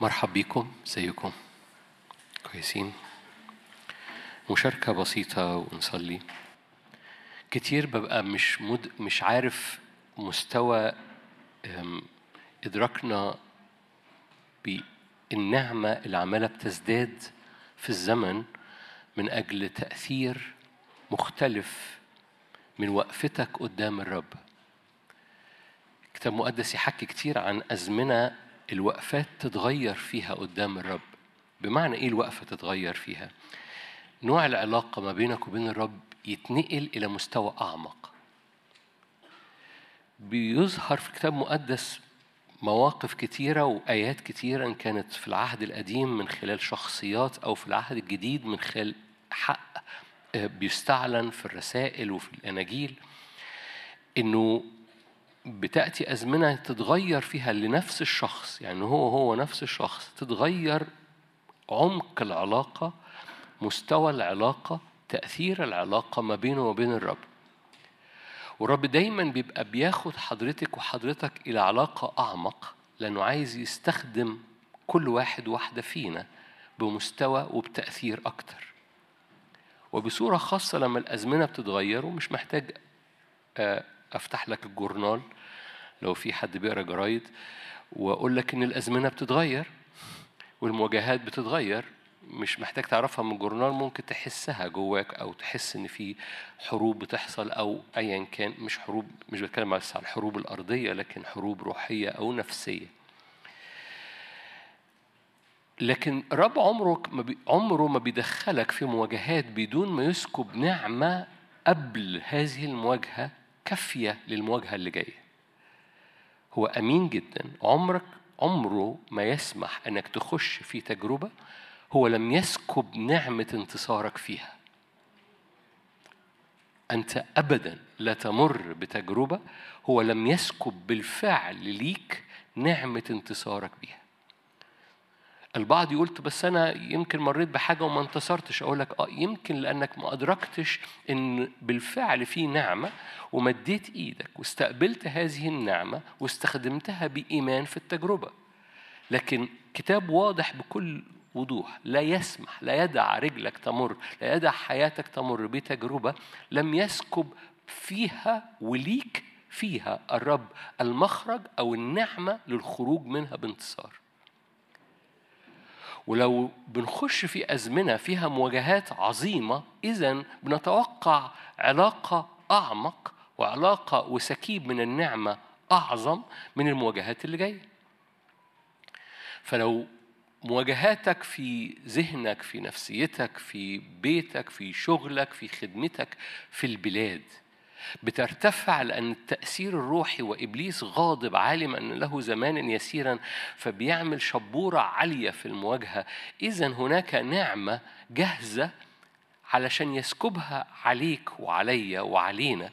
مرحب بيكم ازيكم كويسين. مشاركة بسيطة ونصلي. كتير ببقى مش مد... مش عارف مستوى إدراكنا بالنعمة اللي عمالة بتزداد في الزمن من أجل تأثير مختلف من وقفتك قدام الرب. الكتاب المقدس يحكي كتير عن أزمنة الوقفات تتغير فيها قدام الرب بمعنى إيه الوقفة تتغير فيها؟ نوع العلاقة ما بينك وبين الرب يتنقل إلى مستوى أعمق بيظهر في الكتاب المقدس مواقف كتيرة وآيات كتيرة إن كانت في العهد القديم من خلال شخصيات أو في العهد الجديد من خلال حق آه، بيستعلن في الرسائل وفي الأناجيل إنه بتأتي أزمنة تتغير فيها لنفس الشخص يعني هو هو نفس الشخص تتغير عمق العلاقة مستوى العلاقة تأثير العلاقة ما بينه وبين الرب. والرب دايما بيبقى بياخد حضرتك وحضرتك إلى علاقة أعمق لأنه عايز يستخدم كل واحد واحدة فينا بمستوى وبتأثير أكتر. وبصورة خاصة لما الأزمنة بتتغير ومش محتاج أفتح لك الجورنال لو في حد بيقرأ جرايد وأقول لك إن الأزمنة بتتغير والمواجهات بتتغير. مش محتاج تعرفها من الجورنال ممكن تحسها جواك أو تحس إن في حروب بتحصل أو ايا كان. مش حروب مش بتكلم بس عن الحروب الأرضية لكن حروب روحية أو نفسية. لكن رب عمرك ما بي عمره ما بيدخلك في مواجهات بدون ما يسكب نعمة قبل هذه المواجهة. كافية للمواجهة اللي جاية. هو أمين جدا. عمرك عمره ما يسمح إنك تخش في تجربة هو لم يسكب نعمة انتصارك فيها. أنت ابدا لا تمر بتجربة هو لم يسكب بالفعل ليك نعمة انتصارك بيها. البعض يقول "طب بس أنا يمكن مريت بحاجة وما انتصرتش. أقول لك آه يمكن لأنك ما أدركتش إن بالفعل في نعمة ومديت إيدك واستقبلت هذه النعمة واستخدمتها بإيمان في التجربة. لكن كتاب واضح بكل وضوح لا يسمح لا يدع رجلك تمر لا يدع حياتك تمر بتجربة لم يسكب فيها وليك فيها الرب المخرج أو النعمة للخروج منها بانتصار. ولو بنخش في أزمنة فيها مواجهات عظيمة إذا بنتوقع علاقة أعمق وعلاقة وسكيب من النعمة أعظم من المواجهات اللي جاية. فلو مواجهاتك في ذهنك في نفسيتك في بيتك في شغلك في خدمتك في البلاد بترتفع لأن التأثير الروحي وإبليس غاضب عالم أن له زمانا يسيرا فبيعمل شبورة عالية في المواجهة. إذا هناك نعمة جاهزة علشان يسكبها عليك وعليا وعلينا.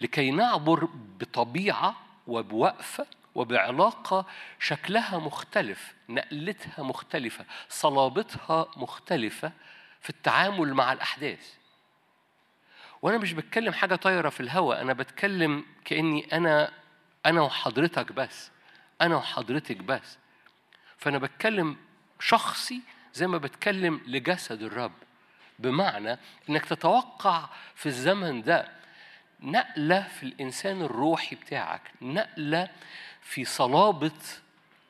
لكي نعبر بطبيعة وبوقفة وبعلاقة شكلها مختلف نقلتها مختلفة صلابتها مختلفة في التعامل مع الأحداث. وأنا مش بتكلم حاجة طايرة في الهواء أنا بتكلم كأني أنا أنا وحضرتك بس أنا وحضرتك بس. فأنا بتكلم شخصي زي ما بتكلم لجسد الرب بمعنى إنك تتوقع في الزمن ده نقلة في الإنسان الروحي بتاعك نقلة في صلابة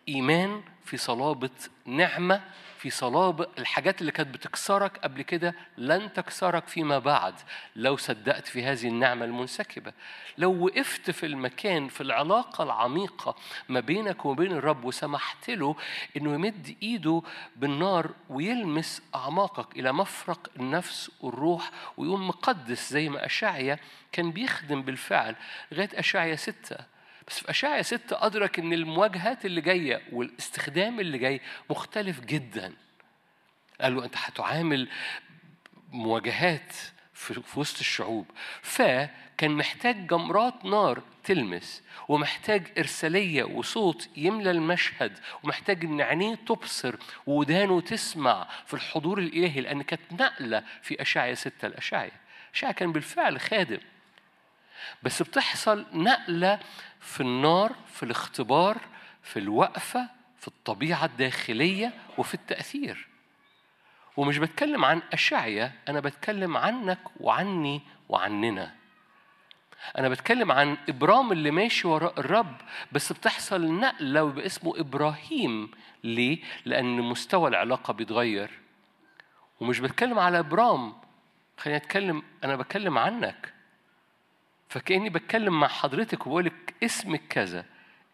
إيمان في صلابة نعمة في صلابة الحاجات اللي كانت بتكسرك قبل كده لن تكسرك فيما بعد لو صدقت في هذه النعمة المنسكبة. لو وقفت في المكان في العلاقة العميقة ما بينك وبين الرب وسمحت له إنه يمد إيده بالنار ويلمس أعماقك إلى مفرق النفس والروح ويقوم مقدس زي ما اشعيا كان بيخدم بالفعل لغاية اشعيا ستة. بس في أشعيا ستة أدرك إن المواجهات اللي جاية والاستخدام اللي جاي مختلف جدا. قال له أنت هتعامل مواجهات في وسط الشعوب. فكان محتاج جمرات نار تلمس ومحتاج إرسالية وصوت يملى المشهد ومحتاج إن عينيه تبصر ودانه تسمع في الحضور الإلهي لأن كانت نقلة في أشعيا ستة لأشعيا أشعيا كان بالفعل خادم. بس بتحصل نقلة في النار في الاختبار في الوقفة في الطبيعة الداخلية وفي التأثير. ومش بتكلم عن أشعية أنا بتكلم عنك وعني وعننا. أنا بتكلم عن إبرام اللي ماشي وراء الرب بس بتحصل نقلة ويبقى اسمه إبراهيم. ليه؟ لأن مستوى العلاقة بيتغير. ومش بتكلم على إبرام. خليني أتكلم أنا بتكلم عنك. فكأني بتكلم مع حضرتك وبقول لك اسمك كذا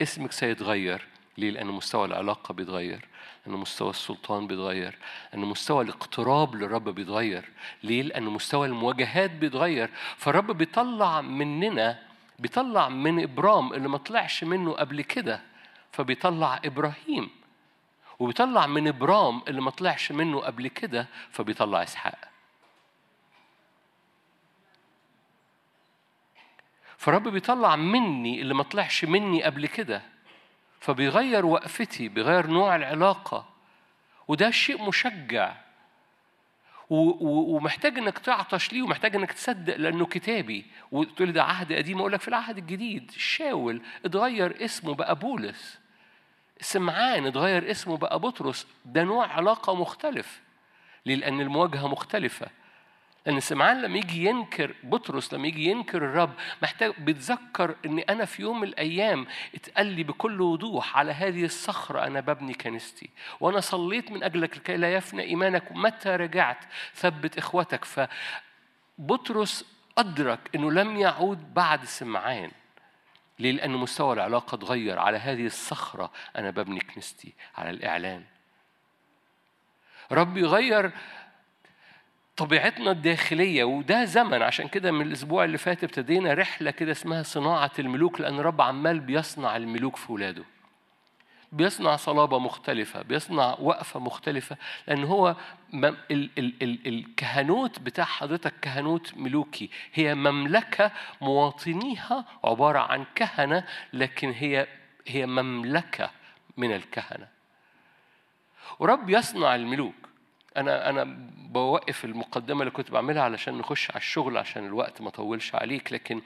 اسمك سيتغير. ليه؟ لأن مستوى العلاقة بيتغير لأن مستوى السلطان بيتغير لأن مستوى الاقتراب للرب بيتغير. ليه؟ لأن مستوى المواجهات بيتغير. فالرب بيطلع مننا بيطلع من إبرام اللي ما طلعش منه قبل كده فبيطلع إبراهيم. وبيطلع من إبرام اللي ما طلعش منه قبل كده فبيطلع إسحاق. فرب بيطلع مني اللي ما طلعش مني قبل كده فبيغير وقفتي بيغير نوع العلاقة وده شيء مشجع. ومحتاج إنك تعطش ليه ومحتاج إنك تصدق لأنه كتابي. وتقول ده عهد قديم أقول لك في العهد الجديد شاول اتغير اسمه بقى بولس. سمعان اتغير اسمه بقى بطرس. ده نوع علاقة مختلف ليه؟ لأن المواجهة مختلفة. لأن سمعان لما يجي ينكر بطرس لما يجي ينكر الرب محتاج بيتذكر إن أنا في يوم من الأيام اتقال لي بكل وضوح على هذه الصخرة أنا ببني كنيستي. وأنا صليت من أجلك لكي لا يفنى إيمانك ومتى رجعت. ثبت إخوتك. فبطرس أدرك إنه لم يعود بعد سمعان. ليه؟ لأن مستوى العلاقة اتغير. على هذه الصخرة أنا ببني كنيستي. على الإعلان. رب يغير طبيعتنا الداخلية وده زمن. عشان كده من الأسبوع اللي فات ابتدينا رحلة كده اسمها صناعة الملوك لأن رب عمال بيصنع الملوك في ولاده. بيصنع صلابة مختلفة بيصنع وقفة مختلفة لأن هو ال ال ال الكهنوت بتاع حضرتك كهنوت ملوكي. هي مملكة مواطنيها عبارة عن كهنة لكن هي هي مملكة من الكهنة. ورب يصنع الملوك. أنا أنا بوقف المقدمة اللي كنت بعملها علشان نخش على الشغل عشان الوقت ما طولش عليك لكن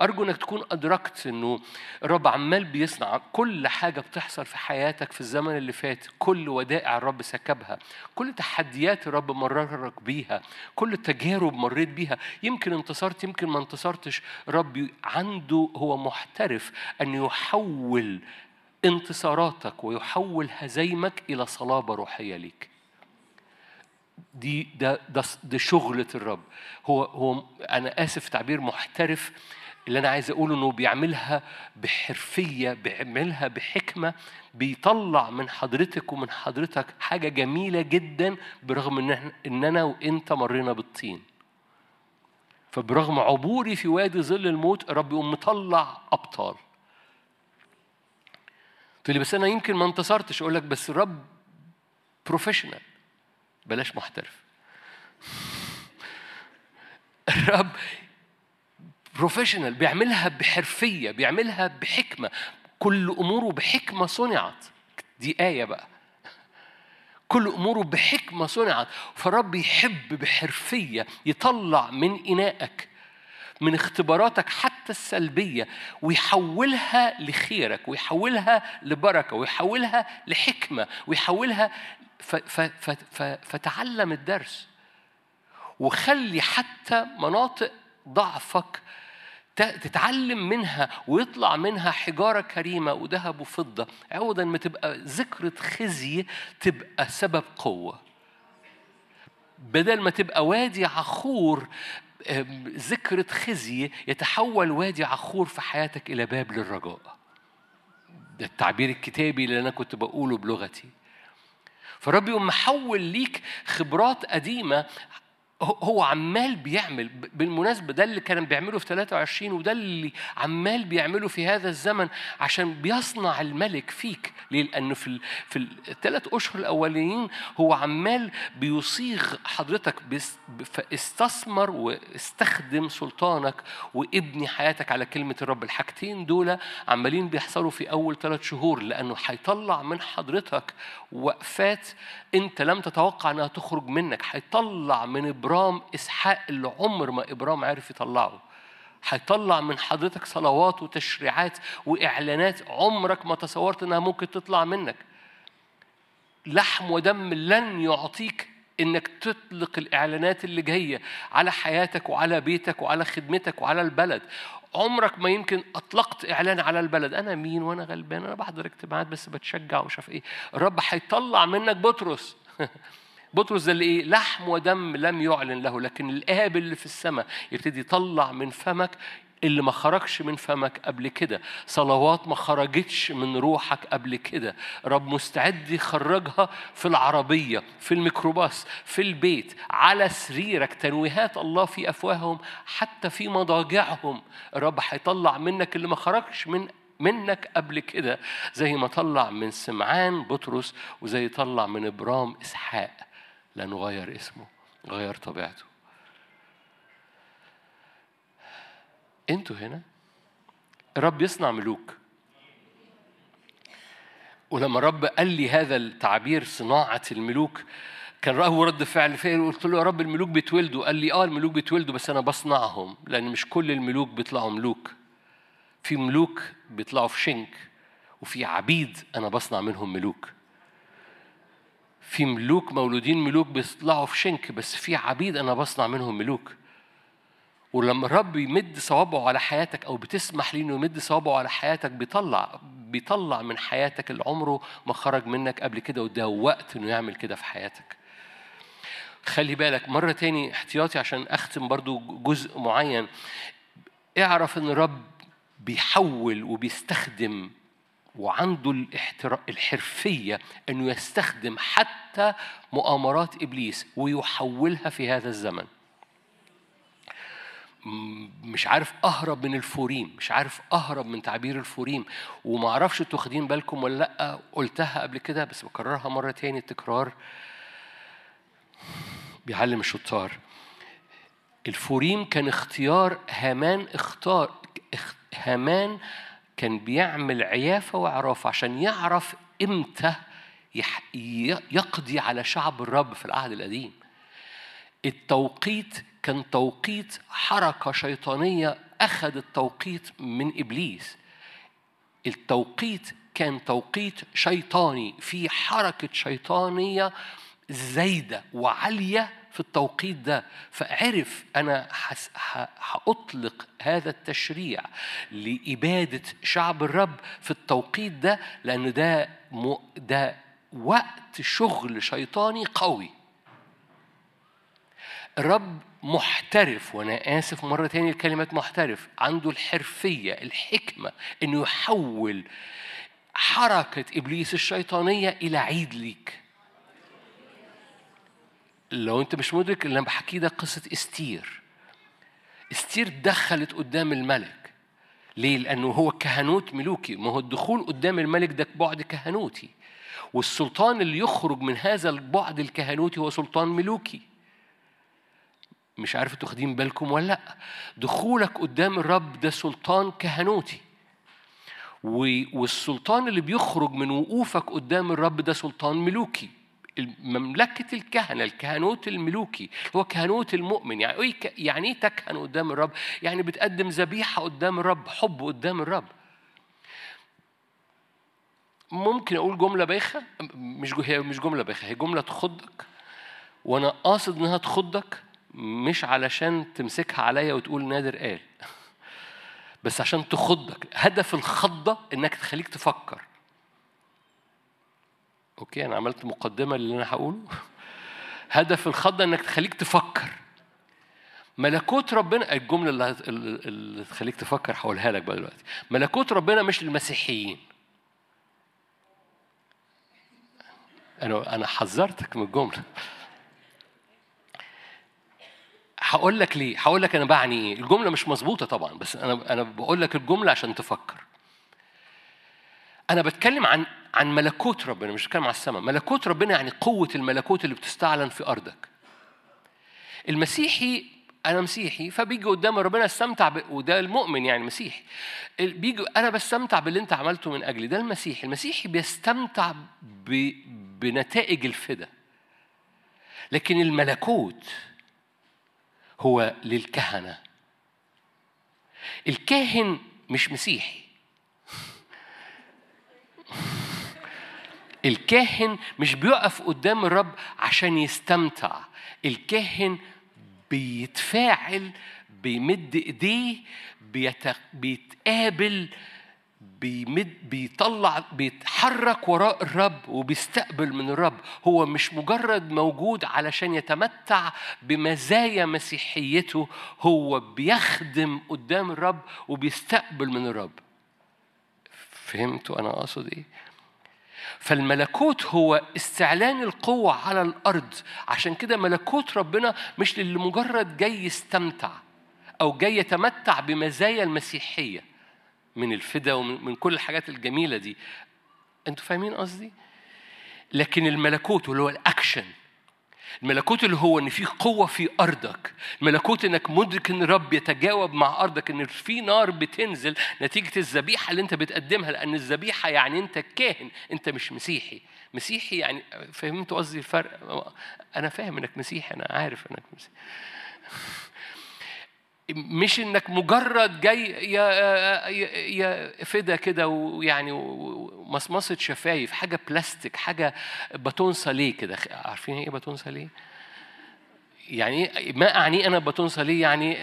أرجو إنك تكون أدركت إنه الرب عمال بيصنع كل حاجة بتحصل في حياتك في الزمن اللي فات كل ودائع الرب سكبها كل تحديات الرب مررك بيها كل تجارب مريت بيها. يمكن انتصرت يمكن ما انتصرتش. رب عنده هو محترف أن يحول انتصاراتك ويحول هزيمك إلى صلابة روحية ليك. دي ده ده, ده شغلة الرب. هو هو أنا آسف تعبير محترف. اللي أنا عايز أقوله إنه بيعملها بحرفية بيعملها بحكمة بيطلع من حضرتك ومن حضرتك حاجة جميلة جدا برغم إن إن أنا وأنت مرينا بالطين. فبرغم عبوري في وادي ظل الموت الرب يقوم مطلع أبطال. تقول لي بس أنا يمكن ما انتصرتش. أقول لك بس الرب professional بلاش محترف. الرب professional بيعملها بحرفية بيعملها بحكمة. كل أموره بحكمة صنعت. دي آية بقى. كل أموره بحكمة صنعت. فالرب يحب بحرفية يطلع من إنائك من اختباراتك حتى السلبية ويحولها لخيرك ويحولها لبركة ويحولها لحكمة ويحولها فتعلم الدرس وخلي حتى مناطق ضعفك تتعلم منها ويطلع منها حجارة كريمة وذهب وفضة. عوضا ما تبقى ذكرة خزي تبقى سبب قوة. بدل ما تبقى وادي عخور ذكرة خزي يتحول وادي عخور في حياتك إلى باب للرجاء. ده التعبير الكتابي اللي أنا كنت بقوله بلغتي. فالرب يقوم محول ليك خبرات قديمة هو عمال بيعمل بالمناسبة ده اللي كان بيعمله في 23 وده اللي عمال بيعمله في هذا الزمن عشان بيصنع الملك فيك. ليه؟ لأنه في في الثلاث أشهر الأولين هو عمال بيصيغ حضرتك فاستثمر واستخدم سلطانك وابني حياتك على كلمة الرب. الحاجتين دول عمالين بيحصلوا في أول ثلاث شهور لأنه هيطلع من حضرتك وقفات أنت لم تتوقع أنها تخرج منك. هيطلع من إبرام إسحاق اللي عمر ما إبرام عرف يطلعه. هيطلع من حضرتك صلوات وتشريعات وإعلانات عمرك ما تصورت إنها ممكن تطلع منك. لحم ودم لن يعطيك إنك تطلق الإعلانات اللي جاية على حياتك وعلى بيتك وعلى خدمتك وعلى البلد. عمرك ما يمكن أطلقت إعلان على البلد. أنا مين وأنا غلبان؟ أنا بحضر اجتماعات بس بتشجع ومش عارف إيه. الرب هيطلع منك بطرس. بطرس ده اللي إيه؟ لحم ودم لم يعلن له لكن الاب اللي في السماء يبتدي يطلع من فمك اللي ما خرجش من فمك قبل كده. صلوات ما خرجتش من روحك قبل كده. رب مستعد يخرجها في العربية في الميكروباص في البيت على سريرك. تنويهات الله في أفواههم حتى في مضاجعهم. رب هيطلع منك اللي ما خرجش من منك قبل كده زي ما طلع من سمعان بطرس وزي طلع من إبرام إسحاق. لأنه غير اسمه غير طبيعته. أنتوا هنا الرب يصنع ملوك. ولما الرب قال لي هذا التعبير صناعة الملوك كان رأه رد فعل فيه قلت له يا رب الملوك بيتولدوا قال لي آه الملوك بيتولدوا بس أنا بصنعهم لأن مش كل الملوك بيطلعوا ملوك. في ملوك بيطلعوا في شنك وفي عبيد أنا بصنع منهم ملوك. في ملوك مولودين ملوك بيطلعوا في شنك بس في عبيد أنا بصنع منهم ملوك. ولما الرب يمد صوابعه على حياتك أو بتسمح ليه إنه يمد صوابعه على حياتك بيطلع بيطلع من حياتك اللي عمره ما خرج منك قبل كده وده وقت إنه يعمل كده في حياتك. خلي بالك مرة تاني احتياطي عشان أختم برضو جزء معين. اعرف أن الرب بيحول وبيستخدم وعنده الحرفية أنه يستخدم حتى مؤامرات إبليس ويحولها في هذا الزمن. مش عارف أهرب من الفوريم مش عارف أهرب من تعبير الفوريم أنتوا واخدين بالكم ولا لأ قلتها قبل كده بس بكررها مرة تاني التكرار. بيعلم الشطار. الفوريم كان اختيار هامان اختار هامان كان بيعمل عيافة وعرافة عشان يعرف إمتى يقضي على شعب الرب في العهد القديم. التوقيت كان توقيت حركة شيطانية أخذ التوقيت من إبليس. التوقيت كان توقيت شيطاني في حركة شيطانية زايدة وعالية في التوقيت ده فعرف أنا هأطلق هذا التشريع لإبادة شعب الرب في التوقيت ده لأن ده ده وقت شغل شيطاني قوي. الرب محترف وأنا آسف مرة تاني لكلمه محترف عنده الحرفية الحكمة إنه يحول حركة إبليس الشيطانية إلى عيد ليك. لو انت مش مدرك اللي أنا بحكيه ده قصة استير. استير دخلت قدام الملك. ليه؟ لأنه هو كهنوت ملوكي. ما هو الدخول قدام الملك ده بعد كهنوتي. والسلطان اللي يخرج من هذا البعد الكهنوتي هو سلطان ملوكي. مش عارف أنتوا واخدين بالكم ولا لأ. دخولك قدام الرب ده سلطان كهنوتي. والسلطان اللي بيخرج من وقوفك قدام الرب ده سلطان ملوكي. مملكة الكهنة الكهنوت الملوكي هو كهنوت المؤمن. يعني إيه يعني إيه تكهن قدام الرب؟ يعني بتقدم ذبيحة قدام الرب حب قدام الرب. ممكن أقول جملة بايخة؟ مش هي مش جملة بايخة هي جملة تخضك. وأنا قاصد إنها تخضك مش علشان تمسكها عليا وتقول نادر قال بس عشان تخضك. هدف الخضة إنك تخليك تفكر. أوكي أنا عملت مقدمة للي أنا هقوله. هدف الخضة إنك تخليك تفكر. ملكوت ربنا الجملة اللي, اللي تخليك تفكر هقولها لك بقى دلوقتي. ملكوت ربنا مش للمسيحيين أنا أنا حذرتك من الجملة. هقول لك ليه؟ هقول لك أنا بعني إيه. الجملة مش مظبوطة طبعا بس أنا أنا بقول لك الجملة عشان تفكر. أنا بتكلم عن عن ملكوت ربنا مش بتكلم عن السماء. ملكوت ربنا يعني قوة الملكوت اللي بتستعلن في أرضك. المسيحي أنا مسيحي فبيجي قدام ربنا أستمتع ب... وده المؤمن يعني مسيحي بيجي أنا بستمتع باللي أنت عملته من أجلي. ده المسيحي المسيحي بيستمتع ب... بنتائج الفدا. لكن الملكوت هو للكهنة. الكاهن مش مسيحي. الكاهن مش بيقف قدام الرب عشان يستمتع. الكاهن بيتفاعل بيمد إيديه بيت... بيتقابل بيمد بيطلع بيتحرك وراء الرب وبيستقبل من الرب. هو مش مجرد موجود علشان يتمتع بمزايا مسيحيته هو بيخدم قدام الرب وبيستقبل من الرب. فهمتوا أنا أقصد إيه؟ فالملكوت هو استعلان القوة على الأرض عشان كده ملكوت ربنا مش للي مجرد جاي يستمتع أو جاي يتمتع بمزايا المسيحية من الفدا ومن من كل الحاجات الجميلة دي أنتوا فاهمين قصدي؟ لكن الملكوت اللي هو الأكشن الملكوت اللي هو إن في قوة في أرضك. الملكوت إنك مدرك إن الرب يتجاوب مع أرضك إن في نار بتنزل نتيجة الذبيحة اللي أنت بتقدمها لأن الذبيحة يعني أنت كاهن أنت مش مسيحي. مسيحي يعني فهمتوا قصدي؟ الفرق أنا فاهم إنك مسيحي أنا عارف إنك مسيحي. مش إنك مجرد جاي يا يا فدا كده ويعني مصمصه شفايف حاجة بلاستيك حاجة باتون صاليه كده. عارفين إيه باتون صاليه؟ يعني ما أعني أنا باتون صاليه يعني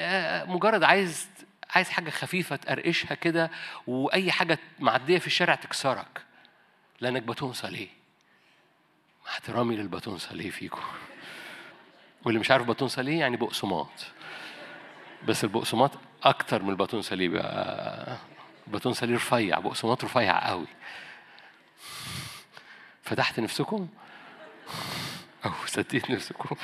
مجرد عايز عايز حاجة خفيفة تقرقشها كده وأي حاجة معدية في الشارع تكسرك لأنك باتون صاليه مع احترامي للباتون صاليه فيكم. واللي مش عارف باتون صاليه يعني بقسماط. بس البقسماط أكتر من الباتون صاليه الباتون صليب رفيع بقسماط رفيع قوي. فتحت نفسكم؟ أو سديت نفسكم.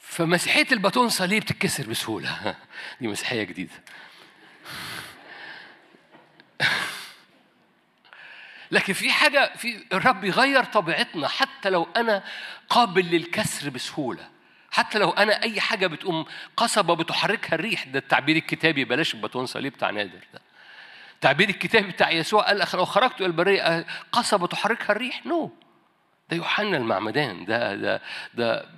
فمسيحية الباتون صليب تتكسر بسهولة. دي مسيحية جديدة. لكن في حاجة في الرب يغير طبيعتنا حتى لو أنا قابل للكسر بسهولة. حتى لو أنا أي حاجة بتقوم قصبة بتحركها الريح ده التعبير الكتابي بلاش الباتون صليب بتاع نادر ده. التعبير الكتابي بتاع يسوع قال لو خرجت إلى البرية قصبة تحركها الريح؟ نو. ده يوحنا المعمدان. ده ده ده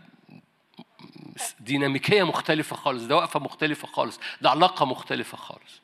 ديناميكية مختلفة خالص ده وقفة مختلفة خالص ده علاقة مختلفة خالص.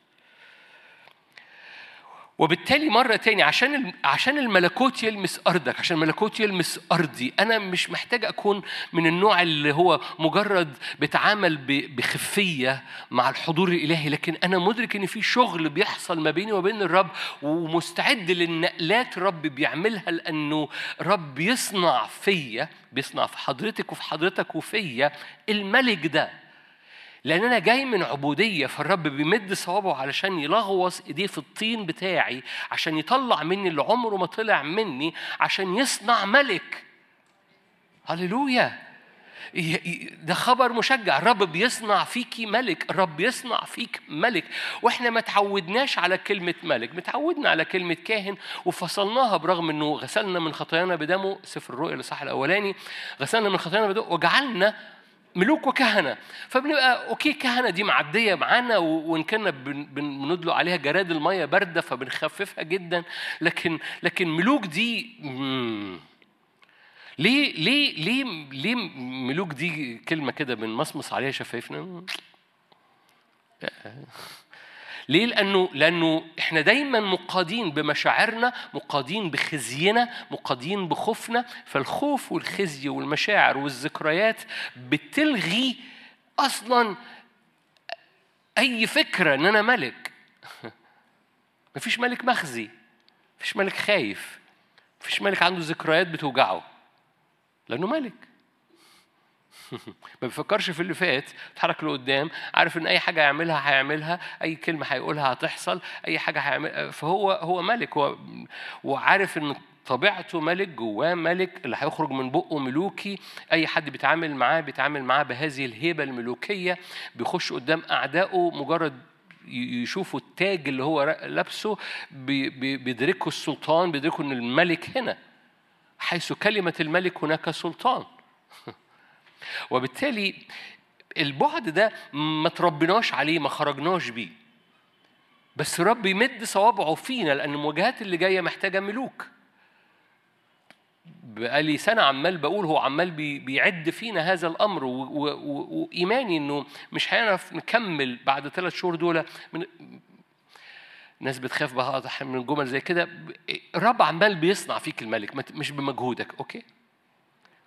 وبالتالي مرة تاني عشان عشان الملكوت يلمس أرضك عشان الملكوت يلمس أرضي أنا مش محتاج أكون من النوع اللي هو مجرد بتعامل بخفية مع الحضور الإلهي لكن أنا مدرك إن في شغل بيحصل ما بيني وبين الرب ومستعد للنقلات الرب بيعملها لأنه رب يصنع فيا بيصنع في حضرتك وفي حضرتك وفيا الملك ده. لأن أنا جاي من عبودية فالرب بيمد صوابعه علشان يلغوص إيديه في الطين بتاعي عشان يطلع مني اللي عمره ما طلع مني عشان يصنع ملك. هللويا! ده خبر مشجع. الرب بيصنع فيكي ملك الرب بيصنع فيك ملك. وإحنا ما تعودناش على كلمة ملك متعودنا على كلمة كاهن وفصلناها برغم إنه غسلنا من خطايانا بدمه. سفر الرؤيا الاصحاح الأولاني غسلنا من خطايانا بدمه وجعلنا ملوك وكهنة. فبنبقى أوكي كهنة دي معدية معانا وإن كنا بندلق عليها جراد المية باردة فبنخففها جدا. لكن لكن ملوك دي ليه ليه ليه ليه ملوك دي كلمة كده بنمصمص عليها شفايفنا؟ ليه؟ لأنه لأنه إحنا دايما مقادين بمشاعرنا، مقادين بخزينا، مقادين بخوفنا، فالخوف والخزي والمشاعر والذكريات بتلغي أصلا أي فكرة إن أنا ملك. مفيش ملك مخزي، مفيش ملك خايف، مفيش ملك عنده ذكريات بتوجعه. لأنه ملك. ما بيفكرش في اللي فات اتحرك لقدام عارف إن أي حاجة يعملها هيعملها أي كلمة هيقولها هتحصل أي حاجة هيعمل فهو هو ملك هو وعارف إن طبيعته ملك جواه ملك اللي هيخرج من بقه ملوكي أي حد بيتعامل معاه بيتعامل معاه بهذه الهيبة الملوكية بيخش قدام أعدائه مجرد يشوفوا التاج اللي هو لابسه بيدركوا السلطان بيدركوا إن الملك هنا حيث كلمة الملك هناك سلطان. وبالتالي البعد ده ما تربناش عليه ما خرجناش بيه. بس رب يمد صوابعه فينا لأن المواجهات اللي جاية محتاجة ملوك. بقالي سنة عمال بقول هو عمال بيعد فينا هذا الأمر وإيماني إنه مش هنعرف نكمل بعد ثلاث شهور دول. من ناس بتخاف بعض من جمل زي كده. الرب عمال بيصنع فيك الملك مش بمجهودك أوكي؟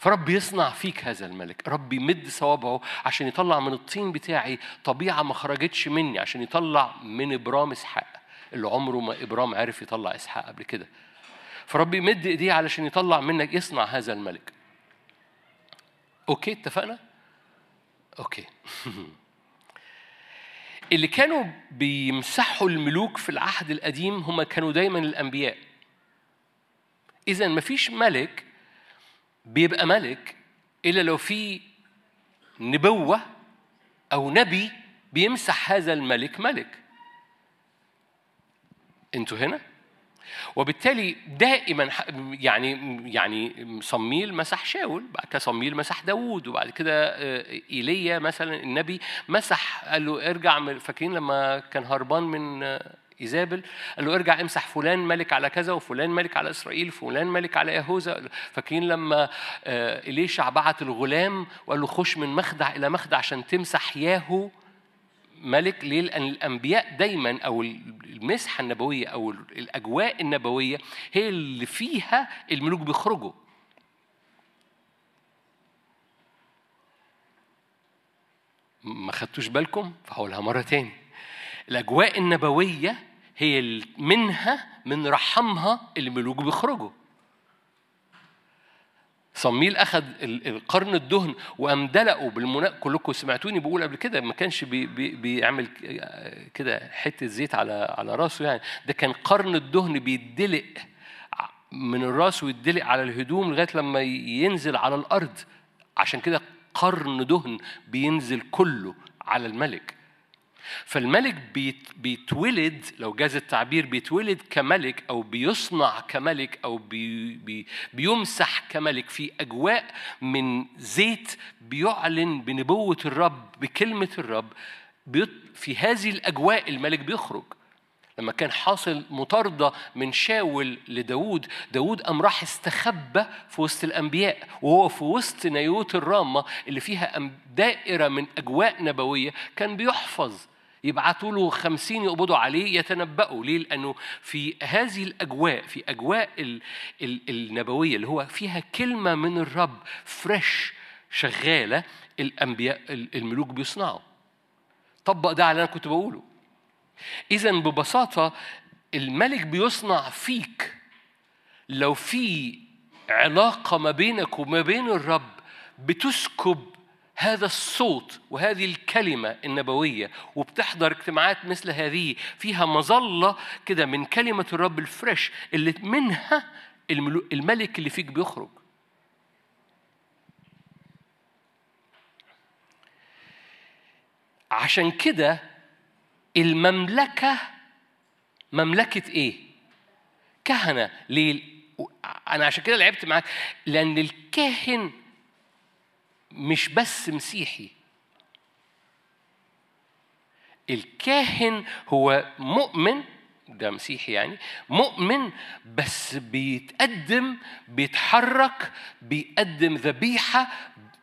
فرب يصنع فيك هذا الملك. رب يمد صوابعه عشان يطلع من الطين بتاعي طبيعة ما خرجتش مني عشان يطلع من إبرام إسحاق. اللي عمره ما إبرام عرف يطلع إسحاق قبل كده. فرب يمد إيديه علشان يطلع منك يصنع هذا الملك. okay اتفقنا؟ okay. اللي كانوا بيمسحوا الملوك في العهد القديم هم كانوا دايما الأنبياء. إذا مفيش ملك بيبقى ملك إلا لو في نبوة أو نبي بيمسح هذا الملك ملك. أنتوا هنا؟ وبالتالي دائما يعني يعني صميل مسح شاول بعد كده صميل مسح داوود وبعد كده آه، إيليا مثلا النبي مسح قال له ارجع فاكرين لما كان هربان من آه، إيزابل قال له ارجع امسح فلان ملك على كذا وفلان ملك على إسرائيل فلان ملك على يهوذا. فاكرين لما آه، إليشع بعت الغلام وقال له خش من مخدع إلى مخدع عشان تمسح ياهو ملك ليه؟ لأن الأنبياء دايما أو المسحة النبوية أو الأجواء النبوية هي اللي فيها الملوك بيخرجوا. ما خدتوش بالكم؟ فهقولها مرة تاني. الأجواء النبوية هي منها من رحمها الملوك بيخرجوا. صميل أخذ القرن الدهن وقام دلقه بالمناء. كلكم سمعتوني بقول قبل كده ما كانش بي بي بيعمل كده حتة زيت على على راسه يعني. ده كان قرن الدهن بيدلق من الراس ويدلق على الهدوم لغاية لما ينزل على الأرض. عشان كده قرن دهن بينزل كله على الملك. فالملك بيت بيتولد لو جاز التعبير بيتولد كملك أو بيصنع كملك أو بي بي بيمسح كملك في أجواء من زيت بيعلن بنبوة الرب بكلمة الرب في هذه الأجواء الملك بيخرج. لما كان حاصل مطاردة من شاول لداود داود قام راح استخبى في وسط الأنبياء وهو في وسط نيوت الرامة اللي فيها دائرة من أجواء نبوية كان بيحفظ يبعتوا له خمسين يقبضوا عليه يتنبأوا ليه؟ لأنه في هذه الأجواء في أجواء ال ال النبوية اللي هو فيها كلمة من الرب فريش شغالة الأنبياء الملوك بيصنعوا. طبق ده على اللي أنا كنت بقوله. إذا ببساطة الملك بيصنع فيك. لو في علاقة ما بينك وما بين الرب بتسكب هذا الصوت وهذه الكلمة النبوية وبتحضر اجتماعات مثل هذه فيها مظلة كده من كلمة الرب الفريش اللي منها الملك اللي فيك بيخرج عشان كده المملكة مملكة إيه؟ كهنة ليه؟ أنا عشان كده لعبت معاك لأن الكاهن مش بس مسيحي. الكاهن هو مؤمن ده مسيحي يعني مؤمن بس بيتقدم بيتحرك بيقدم ذبيحة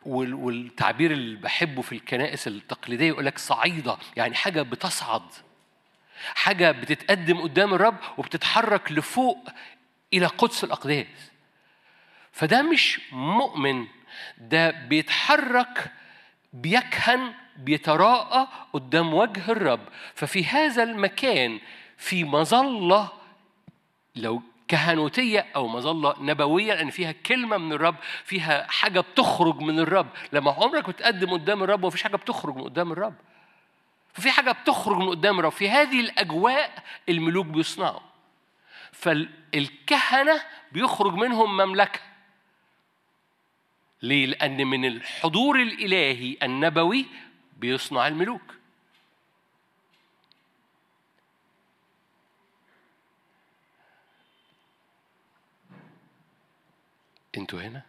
والتعبير اللي بحبه في الكنائس التقليدية يقول لك صعيدة يعني حاجة بتصعد. حاجة بتتقدم قدام الرب وبتتحرك لفوق إلى قدس الأقداس. فده مش مؤمن. ده بيتحرك بيكهن بيتراءى قدام وجه الرب. ففي هذا المكان في مظلة لو كهنوتية أو مظلة نبوية لأن فيها كلمة من الرب فيها حاجة بتخرج من الرب. لما عمرك بتقدم قدام الرب ومفيش حاجة بتخرج من قدام الرب. ففي حاجة بتخرج من قدام الرب. في هذه الأجواء الملوك بيصنعوا. فالكهنة بيخرج منهم مملكة. ليه؟ لأن من الحضور الإلهي النبوي بيصنع الملوك. أنتوا هنا؟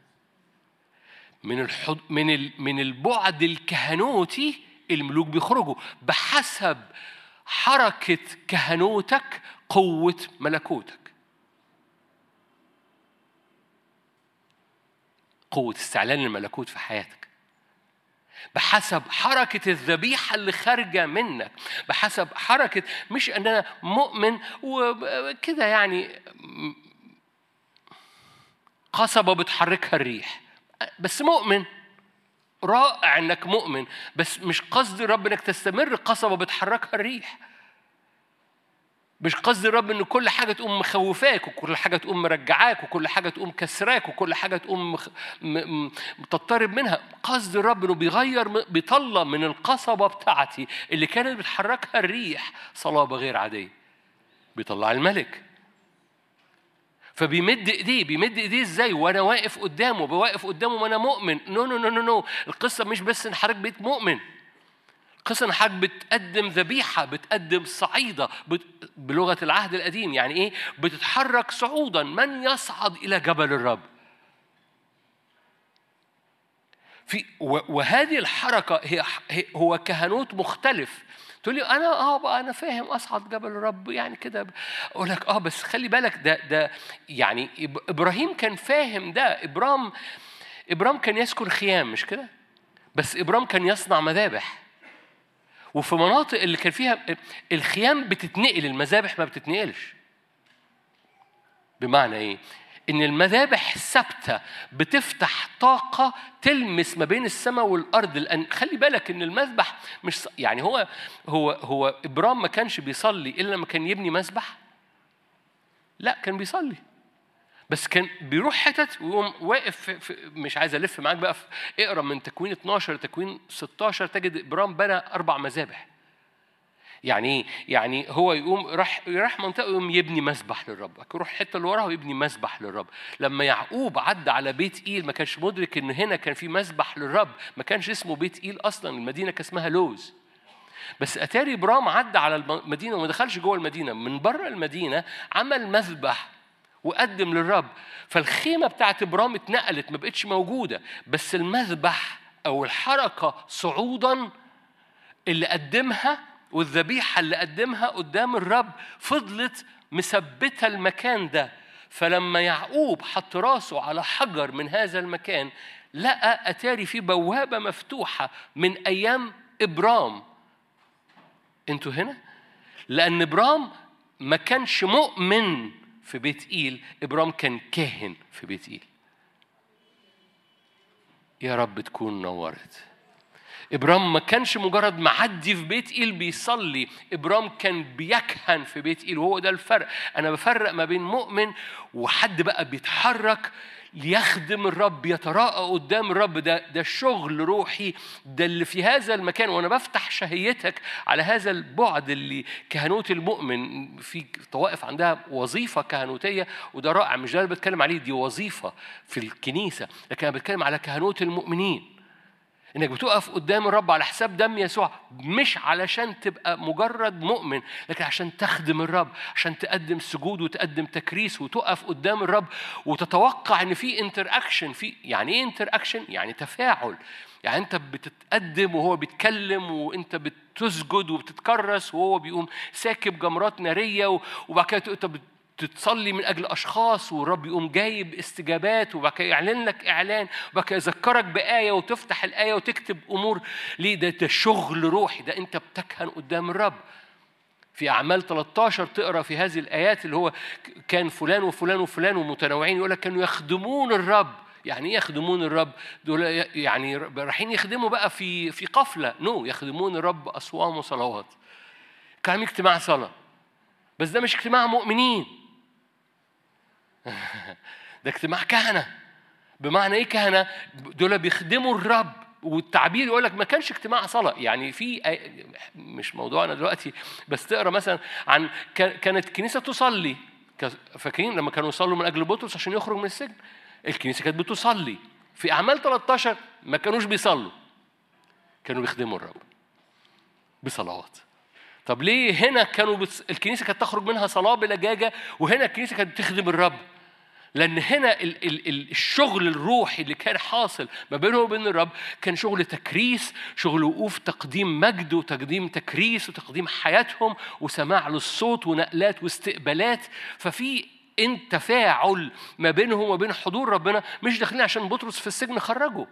من الحض... من ال... من البعد الكهنوتي الملوك بيخرجوا. بحسب حركة كهنوتك قوة ملكوتك. قوة استعلان الملكوت في حياتك. بحسب حركة الذبيحة اللي خارجة منك بحسب حركة مش أن أنا مؤمن وكده يعني قصبة بتحركها الريح. بس مؤمن رائع إنك مؤمن بس مش قصد الرب إنك تستمر قصبة بتحركها الريح. مش قصد الرب إن كل حاجة تقوم مخوفاك وكل حاجة تقوم مرجعاك وكل حاجة تقوم كسراك وكل حاجة تقوم مخ... م... م... تضطرب منها. قصد الرب إنه بيغير بيطلع من القصبة بتاعتي اللي كانت بتحركها الريح صلابه غير عادية. بيطلع الملك. فبيمد إيديه بيمد إيديه إزاي؟ وأنا واقف قدامه بواقف قدامه وأنا مؤمن. no no no no no القصة مش بس إن حضرتك بقيت مؤمن. ان حضرتك بتقدم ذبيحة بتقدم صعيدة بت... بلغة العهد القديم. يعني إيه؟ بتتحرك صعودا. من يصعد إلى جبل الرب؟ في وهذه الحركة هي هو كهنوت مختلف. تقول لي أنا آه أنا فاهم أصعد جبل الرب يعني كده. أقول لك آه بس خلي بالك ده ده يعني إبراهيم كان فاهم ده. إبرام إبرام كان يسكن خيام مش كده؟ بس إبرام كان يصنع مذابح. وفي مناطق اللي كان فيها الخيام بتتنقل المذابح ما بتتنقلش. بمعنى إيه؟ إن المذابح ثابتة بتفتح طاقة تلمس ما بين السماء والأرض. لأن خلي بالك إن المذبح مش يعني هو هو هو إبرام ما كانش بيصلي إلا لما كان يبني مذبح؟ لا كان بيصلي. بس كان بيروح حتت ويقوم واقف في في مش عايز ألف معاك بقى في اقرأ من تكوين 12 لتكوين 16 تجد إبرام بنى أربع مذابح يعني إيه؟ يعني هو يقوم راح راح منطقة يقوم يبني مسبح للرب، يروح الحته اللي وراها ويبني مسبح للرب، لما يعقوب عدى على بيت إيل ما كانش مدرك إن هنا كان في مسبح للرب، ما كانش اسمه بيت إيل أصلا، المدينة كان اسمها لوز. بس أتاري برام عدى على المدينة وما دخلش جوه المدينة، من بره المدينة عمل مذبح وقدم للرب، فالخيمة بتاعت إبرام اتنقلت ما بقتش موجودة، بس المذبح أو الحركة صعودا اللي قدمها والذبيحة اللي قدمها قدام الرب فضلت مثبتة المكان ده. فلما يعقوب حط راسه على حجر من هذا المكان لقى أتاري في بوابة مفتوحة من أيام إبرام. أنتوا هنا؟ لأن إبرام ما كانش مؤمن في بيت إيل إبرام كان كاهن في بيت إيل. يا رب تكون نورت. إبرام ما كانش مجرد معدي في بيت إيل بيصلي إبرام كان بيكهن في بيت إيل وهو ده الفرق. أنا بفرق ما بين مؤمن وحد بقى بيتحرك ليخدم الرب يتراءى قدام الرب. ده ده شغل روحي ده اللي في هذا المكان. وأنا بفتح شهيتك على هذا البعد اللي كهنوت المؤمن. في طوائف عندها وظيفة كهنوتية وده رائع. مش ده اللي بتكلم عليه دي وظيفة في الكنيسة. لكن أنا بتكلم على كهنوت المؤمنين. إنك بتقف قدام الرب على حساب دم يسوع مش علشان تبقى مجرد مؤمن لكن عشان تخدم الرب عشان تقدم سجود وتقدم تكريس وتقف قدام الرب وتتوقع إن في interaction في يعني إيه interaction يعني تفاعل. يعني أنت بتتقدم وهو بيتكلم وأنت بتسجد وبتتكرس وهو بيقوم ساكب جمرات نارية وبعد كده انت تصلي من أجل أشخاص والرب يقوم جايب استجابات وبعد كده يعلن لك إعلان وبعد كده يذكرك بآية وتفتح الآية وتكتب أمور ليه ده ده شغل روحي ده أنت بتكهن قدام الرب في أعمال 13 تقرأ في هذه الآيات اللي هو كان فلان وفلان وفلان ومتنوعين يقول لك كانوا يخدمون الرب يعني إيه يخدمون الرب؟ دول يعني رايحين يخدموا بقى في في قفلة، نو no. يخدمون الرب أصوام وصلوات. كان اجتماع صلاة. بس ده مش اجتماع مؤمنين. ده اجتماع كهنة. بمعنى إيه كهنة؟ دول بيخدموا الرب والتعبير يقول لك ما كانش اجتماع صلاة. يعني في مش موضوعنا دلوقتي بس تقرأ مثلا عن كانت الكنيسة تصلي. فاكرين لما كانوا يصلوا من أجل بطرس عشان يخرج من السجن؟ الكنيسة كانت بتصلي. في أعمال 13 ما كانوش بيصلوا. كانوا بيخدموا الرب بصلوات. طب ليه هنا كانوا بتص... الكنيسة كانت تخرج منها صلاه بلجاجة وهنا الكنيسة كانت بتخدم الرب؟ لأن هنا ال ال ال الشغل الروحي اللي كان حاصل ما بينه وبين الرب كان شغل تكريس، شغل وقوف تقديم مجد وتقديم تكريس وتقديم حياتهم وسماع للصوت ونقلات واستقبالات، ففي ان تفاعل ما بينهم وبين حضور ربنا مش داخلين عشان بطرس في السجن خرجه.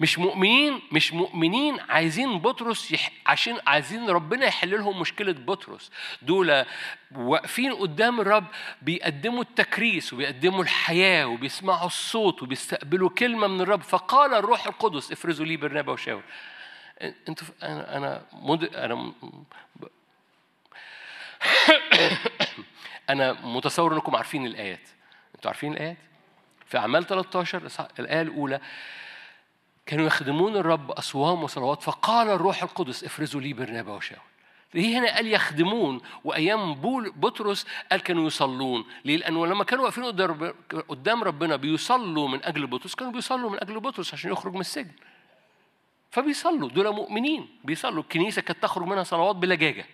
مش مؤمنين مش مؤمنين عايزين بطرس يح... عشان عايزين ربنا يحل لهم مشكلة بطرس. دول واقفين قدام الرب بيقدموا التكريس وبيقدموا الحياة وبيسمعوا الصوت وبيستقبلوا كلمة من الرب. فقال الروح القدس افرزوا لي برنابا وشاول. أنتوا أنا أنا مد... أنا أنا متصور إنكم عارفين الآيات. أنتوا عارفين الآيات؟ في أعمال 13 الآية الأولى كانوا يخدمون الرب أصوام وصلوات فقال الروح القدس افرزوا لي برنابا وشاول. ليه هنا قال يخدمون وأيام بول بطرس قال كانوا يصلون. ليه؟ لأنه لما كانوا واقفين قدام ربنا بيصلوا من أجل بطرس كانوا بيصلوا من أجل بطرس عشان يخرج من السجن. فبيصلوا دول مؤمنين بيصلوا. الكنيسة كانت تخرج منها صلوات بلجاجه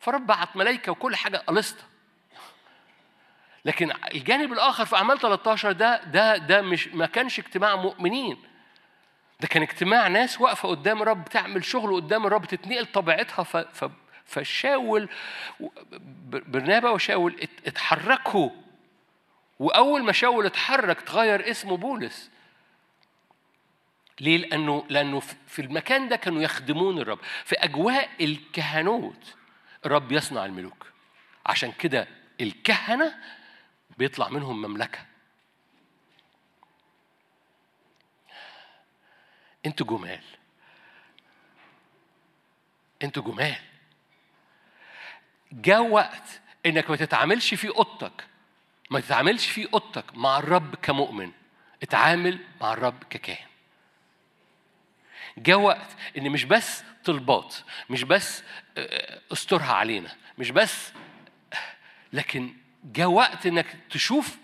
فرب بعت ملائكه وكل حاجة قلصته لكن الجانب الآخر في أعمال 13 ده ده ده مش ما كانش اجتماع مؤمنين. ده كان اجتماع ناس واقفة قدام الرب تعمل شغل قدام الرب تتنقل طبيعتها ف... ف... فشاول برنابا وشاول اتحركوا وأول ما شاول اتحرك تغير اسمه بولس ليه؟ لأنه لأنه في المكان ده كانوا يخدمون الرب، في أجواء الكهنوت الرب يصنع الملوك. عشان كده الكهنة بيطلع منهم مملكة. أنتوا جمال. أنتوا جمال. جاء وقت انك ما تتعاملش في اوضتك. ما تتعاملش في اوضتك مع الرب كمؤمن. اتعامل مع الرب ككاهن. جاء وقت ان مش بس طلبات مش بس آه، استرها علينا مش بس لكن جاء وقت إنك تشوف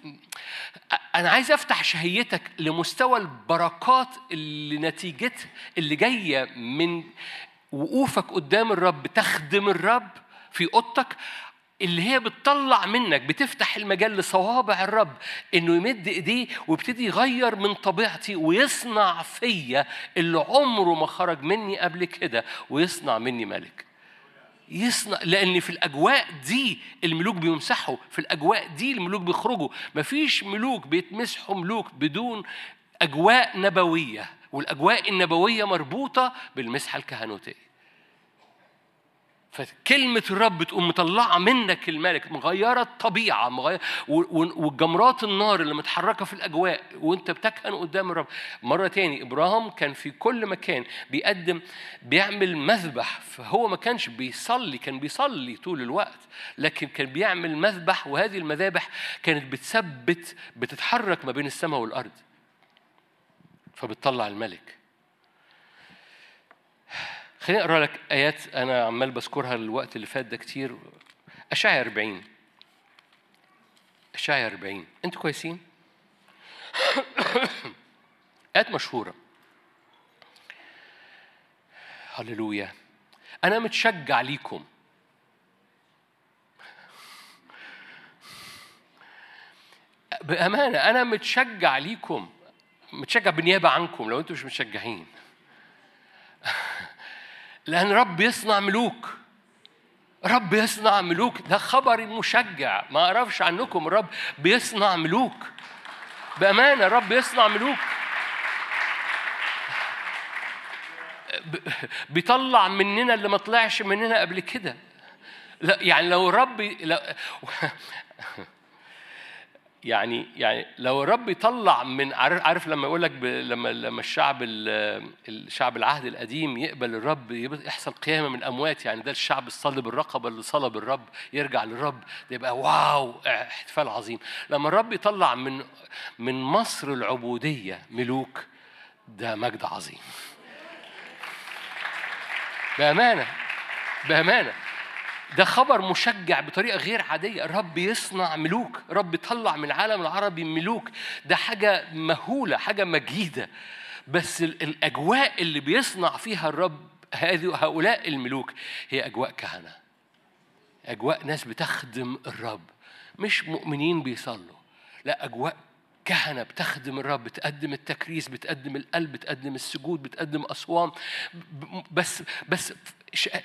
أنا عايز أفتح شهيتك لمستوى البركات اللي نتيجتها اللي جاية من وقوفك قدام الرب تخدم الرب في أوضتك اللي هي بتطلع منك بتفتح المجال لصوابع الرب إنه يمد إيديه ويبتدي يغير من طبيعتي ويصنع فيا اللي عمره ما خرج مني قبل كده ويصنع مني ملك. يصنع لأن في الأجواء دي الملوك بيمسحوا في الأجواء دي الملوك بيخرجوا. مفيش ملوك بيتمسحوا ملوك بدون أجواء نبوية والأجواء النبوية مربوطة بالمسحة الكهنوتية. فكلمة الرب تقوم مطلعة منك الملك مغيرة الطبيعة مغيرة والجمرات النار اللي متحركة في الأجواء وأنت بتكهن قدام الرب. مرة تاني إبراهيم كان في كل مكان بيقدم بيعمل مذبح. فهو ما كانش بيصلي كان بيصلي طول الوقت لكن كان بيعمل مذبح وهذه المذابح كانت بتثبت بتتحرك ما بين السماء والأرض. فبتطلع الملك. خليني أقرأ لك آيات أنا عمال بذكرها الوقت اللي فات ده كتير. اشعيا 40 اشعيا 40 أنتوا كويسين؟ آيات مشهورة. هللويا. أنا متشجع ليكم. بأمانة أنا متشجع ليكم. متشجع بالنيابة عنكم لو أنتم مش متشجعين. لأن رب يصنع ملوك. رب يصنع ملوك. ده خبر مشجع. ما أعرفش عنكم الرب بيصنع ملوك. بأمانة رب يصنع ملوك. بيطلع مننا اللي ما طلعش مننا قبل كده. لا يعني لو رب لا يعني يعني لو الرب يطلع من عارف لما يقول لك لما لما الشعب الشعب العهد القديم يقبل الرب يحصل قيامة من الأموات يعني ده الشعب الصلب الرقبة اللي صلب الرب يرجع للرب ده يبقى واو احتفال عظيم. لما الرب يطلع من من مصر العبودية ملوك ده مجد عظيم. بأمانة بأمانة. ده خبر مشجع بطريقة غير عادية. الرب يصنع ملوك رب يطلع من العالم العربي ملوك. ده حاجة مهولة حاجة مجيدة بس الأجواء اللي بيصنع فيها الرب هؤلاء الملوك هي أجواء كهنة. أجواء ناس بتخدم الرب. مش مؤمنين بيصلوا. لا أجواء كهنة بتخدم الرب بتقدم التكريس بتقدم القلب بتقدم السجود بتقدم أصوام. بس بس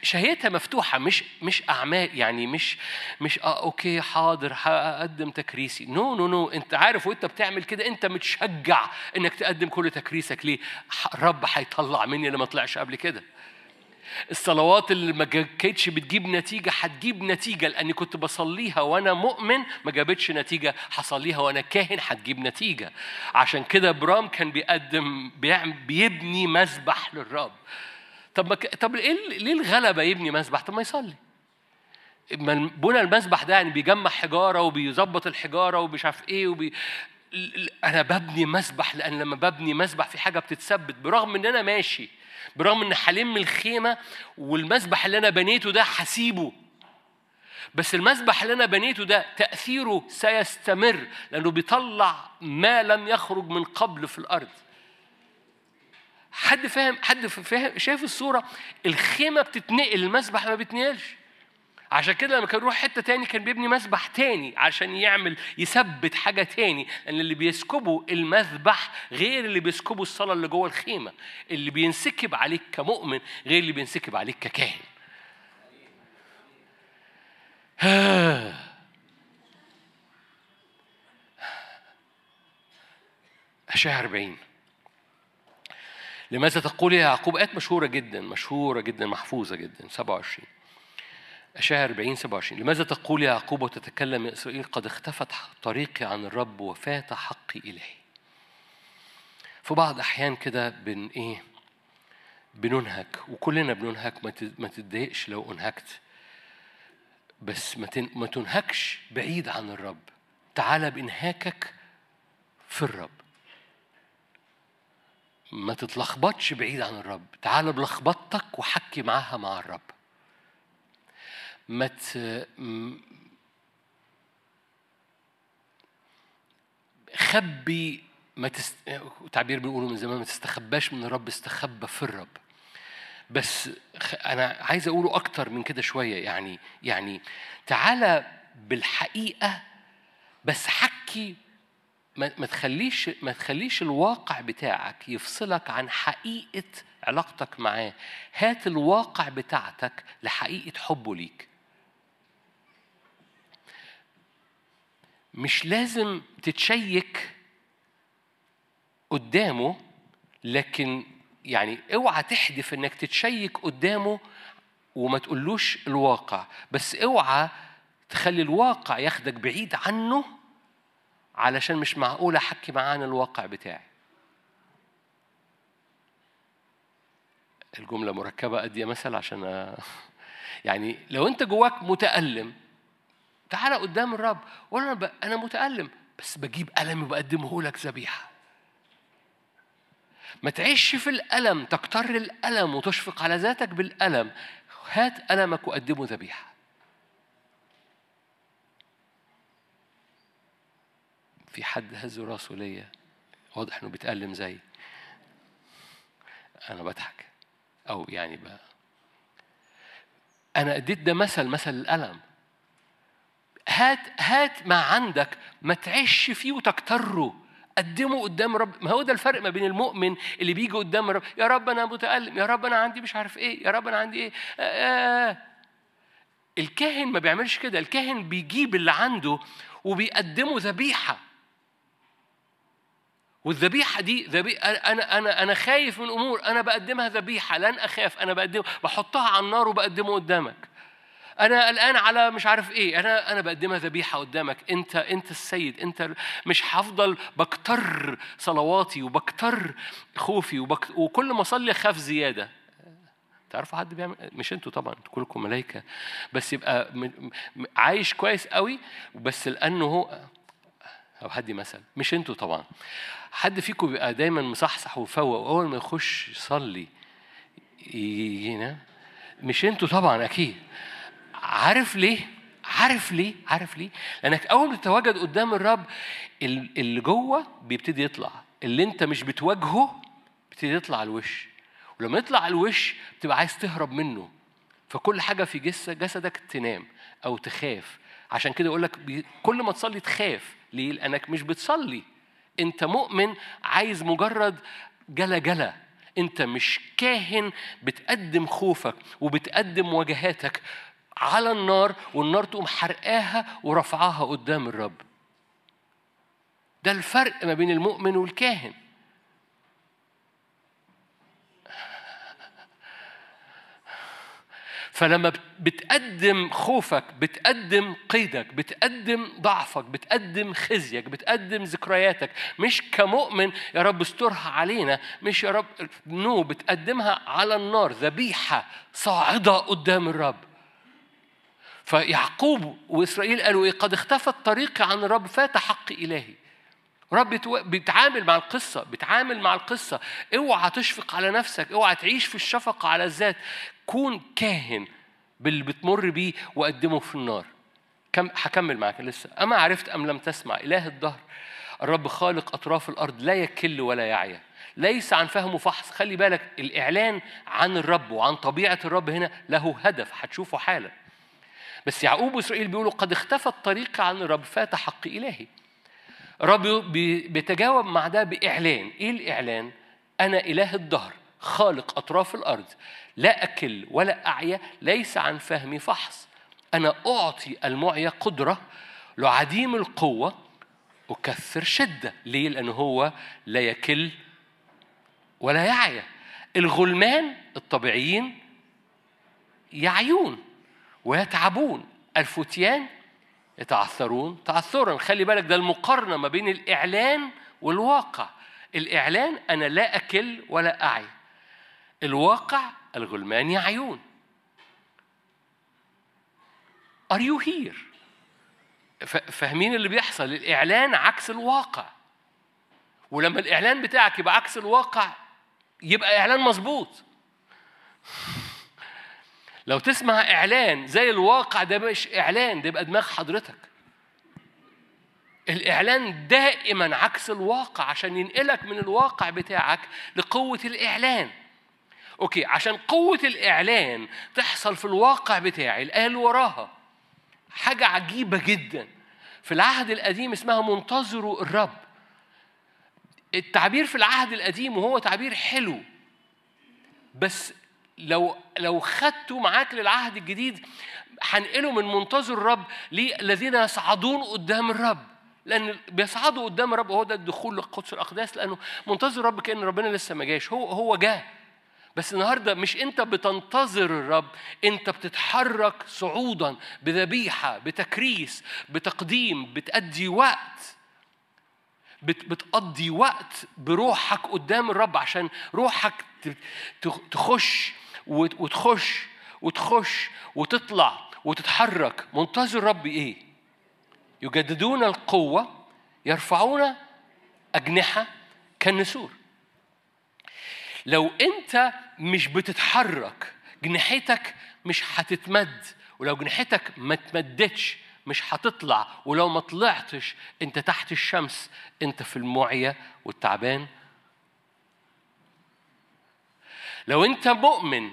شهيتها مفتوحة مش مش أعمال يعني مش مش آه okay حاضر هقدم تكريسي. no no no أنت عارف وأنت بتعمل كده أنت متشجع إنك تقدم كل تكريسك. ليه؟ الرب هيطلع مني اللي ما طلعش قبل كده. الصلوات اللي ما كانتش بتجيب نتيجة هتجيب نتيجة لأني كنت بصليها وأنا مؤمن ما جابتش نتيجة. هصليها وأنا كاهن هتجيب نتيجة. عشان كده إبرام كان بيقدم بيبني مسبح للرب. طب ما ك... طب إيه ليه الغلبة يبني مسبح؟ طب ما يصلي. بنى المسبح ده يعني بيجمع حجارة وبيظبط الحجارة ومش عارف إيه وبي... أنا ببني مسبح لأن لما ببني مسبح في حاجة بتتثبت. برغم إن أنا ماشي برغم ان هلم الخيمة والمسبح اللي أنا بنيته ده هسيبه. بس المسبح اللي أنا بنيته ده تأثيره سيستمر لأنه بيطلع ما لم يخرج من قبل في الأرض. حد فاهم حد فاهم شايف الصورة الخيمة بتتنقل المسبح ما بيتنقلش. عشان كده لما كان يروح حتة تاني كان بيبني مسبح تاني عشان يعمل يثبت حاجة تاني. لأن اللي بيسكبوا المذبح غير اللي بيسكبوا الصلاة اللي جوه الخيمة. اللي بينسكب عليك كمؤمن غير اللي بينسكب عليك ككاهن. أشعة 40 لماذا تقول يا يعقوب؟ آيات مشهورة جدا مشهورة جدا محفوظة جدا 27 أشعة 40 27 لماذا تقول يا يعقوب وتتكلم يا إسرائيل؟ قد اختفت طريقي عن الرب وفات حقي إلهي في بعض أحيان كده بن إيه؟ بننهك وكلنا بننهك ما تتضايقش لو أنهكت. بس ما ما تنهكش بعيد عن الرب. تعال بإنهاكك في الرب. ما تتلخبطش بعيد عن الرب. تعال بلخبطتك وحكي معاها مع الرب. ما ت... خبي ما تست... تعبير بيقولوا من زمان ما تستخباش من الرب استخبى في الرب. بس أنا عايز أقوله أكتر من كده شوية. يعني يعني تعالى بالحقيقة بس حكي ما تخليش ما تخليش الواقع بتاعك يفصلك عن حقيقة علاقتك معاه. هات الواقع بتاعتك لحقيقة حبه ليك. مش لازم تتشيك قدامه لكن يعني اوعى تحدف انك تتشيك قدامه وما تقولوش الواقع. بس اوعى تخلي الواقع ياخدك بعيد عنه علشان مش معقول أحكي معاه عن الواقع بتاعي. الجملة مركبة أدي مثل عشان أ- يعني لو أنت جواك متألم تعالى قدام الرب وأنا أنا ب- أنا متألم بس بجيب ألمي وبقدمه لك ذبيحة. ما تعيش في الألم تكتر الألم وتشفق على ذاتك بالألم هات ألمك وقدمه ذبيحة. في حد هز راسه ليا. واضح إنه بيتألم زي أنا بضحك. أو يعني بقى أنا اديت ده مثل مثل الألم. هات هات ما عندك ما تعيش فيه وتكتره. قدمه قدام رب ما هو ده الفرق ما بين المؤمن اللي بيجي قدام الرب يا رب أنا متألم يا رب أنا عندي مش عارف إيه يا رب أنا عندي إيه. آه آه. الكاهن ما بيعملش كده. الكاهن بيجيب اللي عنده وبيقدمه ذبيحة. والذبيحة دي ذبي... أنا أنا أنا خايف من امور أنا بقدمها ذبيحة لن أخاف. أنا بقدم بحطها على النار وبقدمه قدامك. أنا قلقان على مش عارف إيه. أنا أنا بقدمها ذبيحة قدامك. انت أنت السيد. أنت مش هفضل بكتر صلواتي وبكتر خوفي وبك... وكل ما أصلي أخاف زيادة. تعرفوا حد بيعمل مش أنتوا طبعا كلكم ملائكة. بس يبقى. عايش كويس قوي. بس لأنه هو أو هدي مثل مش أنتوا طبعا. حد فيكم بيبقى دايما مصحصح وفوق وأول ما يخش يصلي ي- ينام مش أنتوا طبعا أكيد. عارف ليه؟ عارف ليه؟ عارف ليه؟ لأنك أول ما تتواجد قدام الرب ال- اللي جوه بيبتدي يطلع اللي أنت مش بتواجهه بيبتدي يطلع على الوش. ولما يطلع على الوش بتبقى عايز تهرب منه. فكل حاجة في جس- جسدك تنام أو تخاف. عشان كده يقول لك كل ما تصلي تخاف. ليه؟ لأنك مش بتصلي. انت مؤمن عايز مجرد جلا جلا انت مش كاهن بتقدم خوفك وبتقدم وجهاتك على النار والنار تقوم حرقاها ورفعاها قدام الرب. ده الفرق ما بين المؤمن والكاهن. فلما بتقدم خوفك بتقدم قيدك بتقدم ضعفك بتقدم خزيك بتقدم ذكرياتك مش كمؤمن يا رب استرها علينا مش يا رب نو بتقدمها على النار ذبيحة صاعدة قدام الرب. فيعقوب وإسرائيل قالوا إيه؟ قد اختفت طريقي عن الرب فات حق إلهي. رب بيتعامل مع القصة بيتعامل مع القصة. اوعى تشفق على نفسك اوعى تعيش في الشفقة على الذات. كون كاهن باللي بتمر بيه وقدمه في النار. كم هكمل معاك لسه. أما عرفت أم لم تسمع. إله الدهر. الرب خالق أطراف الأرض لا يكل ولا يعيا. ليس عن فهمه فحص. خلي بالك الإعلان عن الرب وعن طبيعة الرب هنا له هدف. هتشوفه حالا. بس يعقوب وإسرائيل بيقولوا قد اختفت طريقة عن الرب فات حق إلهي. الرب بيتجاوب مع ده بإعلان. إيه الإعلان؟ أنا إله الدهر. خالق أطراف الأرض لا أكل ولا أعيا ليس عن فهمي فحص. أنا أعطي المعيا قدرة لعديم القوة أكثر شدة. ليه؟ لأنه هو لا يكل ولا يعيا الغلمان الطبيعيين يعيون ويتعبون. الفتيان يتعثرون تعثرا. خلي بالك ده المقارنة ما بين الإعلان والواقع. الإعلان أنا لا أكل ولا أعي. الواقع الغلمان يعيون Are you here؟ فاهمين اللي بيحصل؟ الإعلان عكس الواقع. ولما الإعلان بتاعك يبقى عكس الواقع يبقى إعلان مظبوط. لو تسمع إعلان زي الواقع ده مش إعلان ده يبقى دماغ حضرتك. الإعلان دائما عكس الواقع عشان ينقلك من الواقع بتاعك لقوة الإعلان. أوكي عشان قوة الإعلان تحصل في الواقع بتاعي الآية اللي وراها. حاجة عجيبة جدا. في العهد القديم اسمها منتظروا الرب. التعبير في العهد القديم وهو تعبير حلو. بس لو لو خدته معاك للعهد الجديد هنقله من منتظر الرب للذين يصعدون قدام الرب. لأن بيصعدوا قدام الرب وهو ده الدخول للقدس الأقداس لأنه منتظر الرب كأن ربنا لسه ما جاش. هو هو جه. بس النهارده مش انت بتنتظر الرب انت بتتحرك صعودا بذبيحة بتكريس بتقديم بتأدي وقت. بتقضي وقت بروحك قدام الرب عشان روحك تخش وتخش وتخش وتطلع وتتحرك. منتظر الرب إيه؟ يجددون القوة يرفعون أجنحة كالنسور. لو أنت مش بتتحرك جناحتك مش هتتمد ولو جناحتك ما تمدتش مش هتطلع ولو ما طلعتش انت تحت الشمس انت في المعية والتعبان. لو انت مؤمن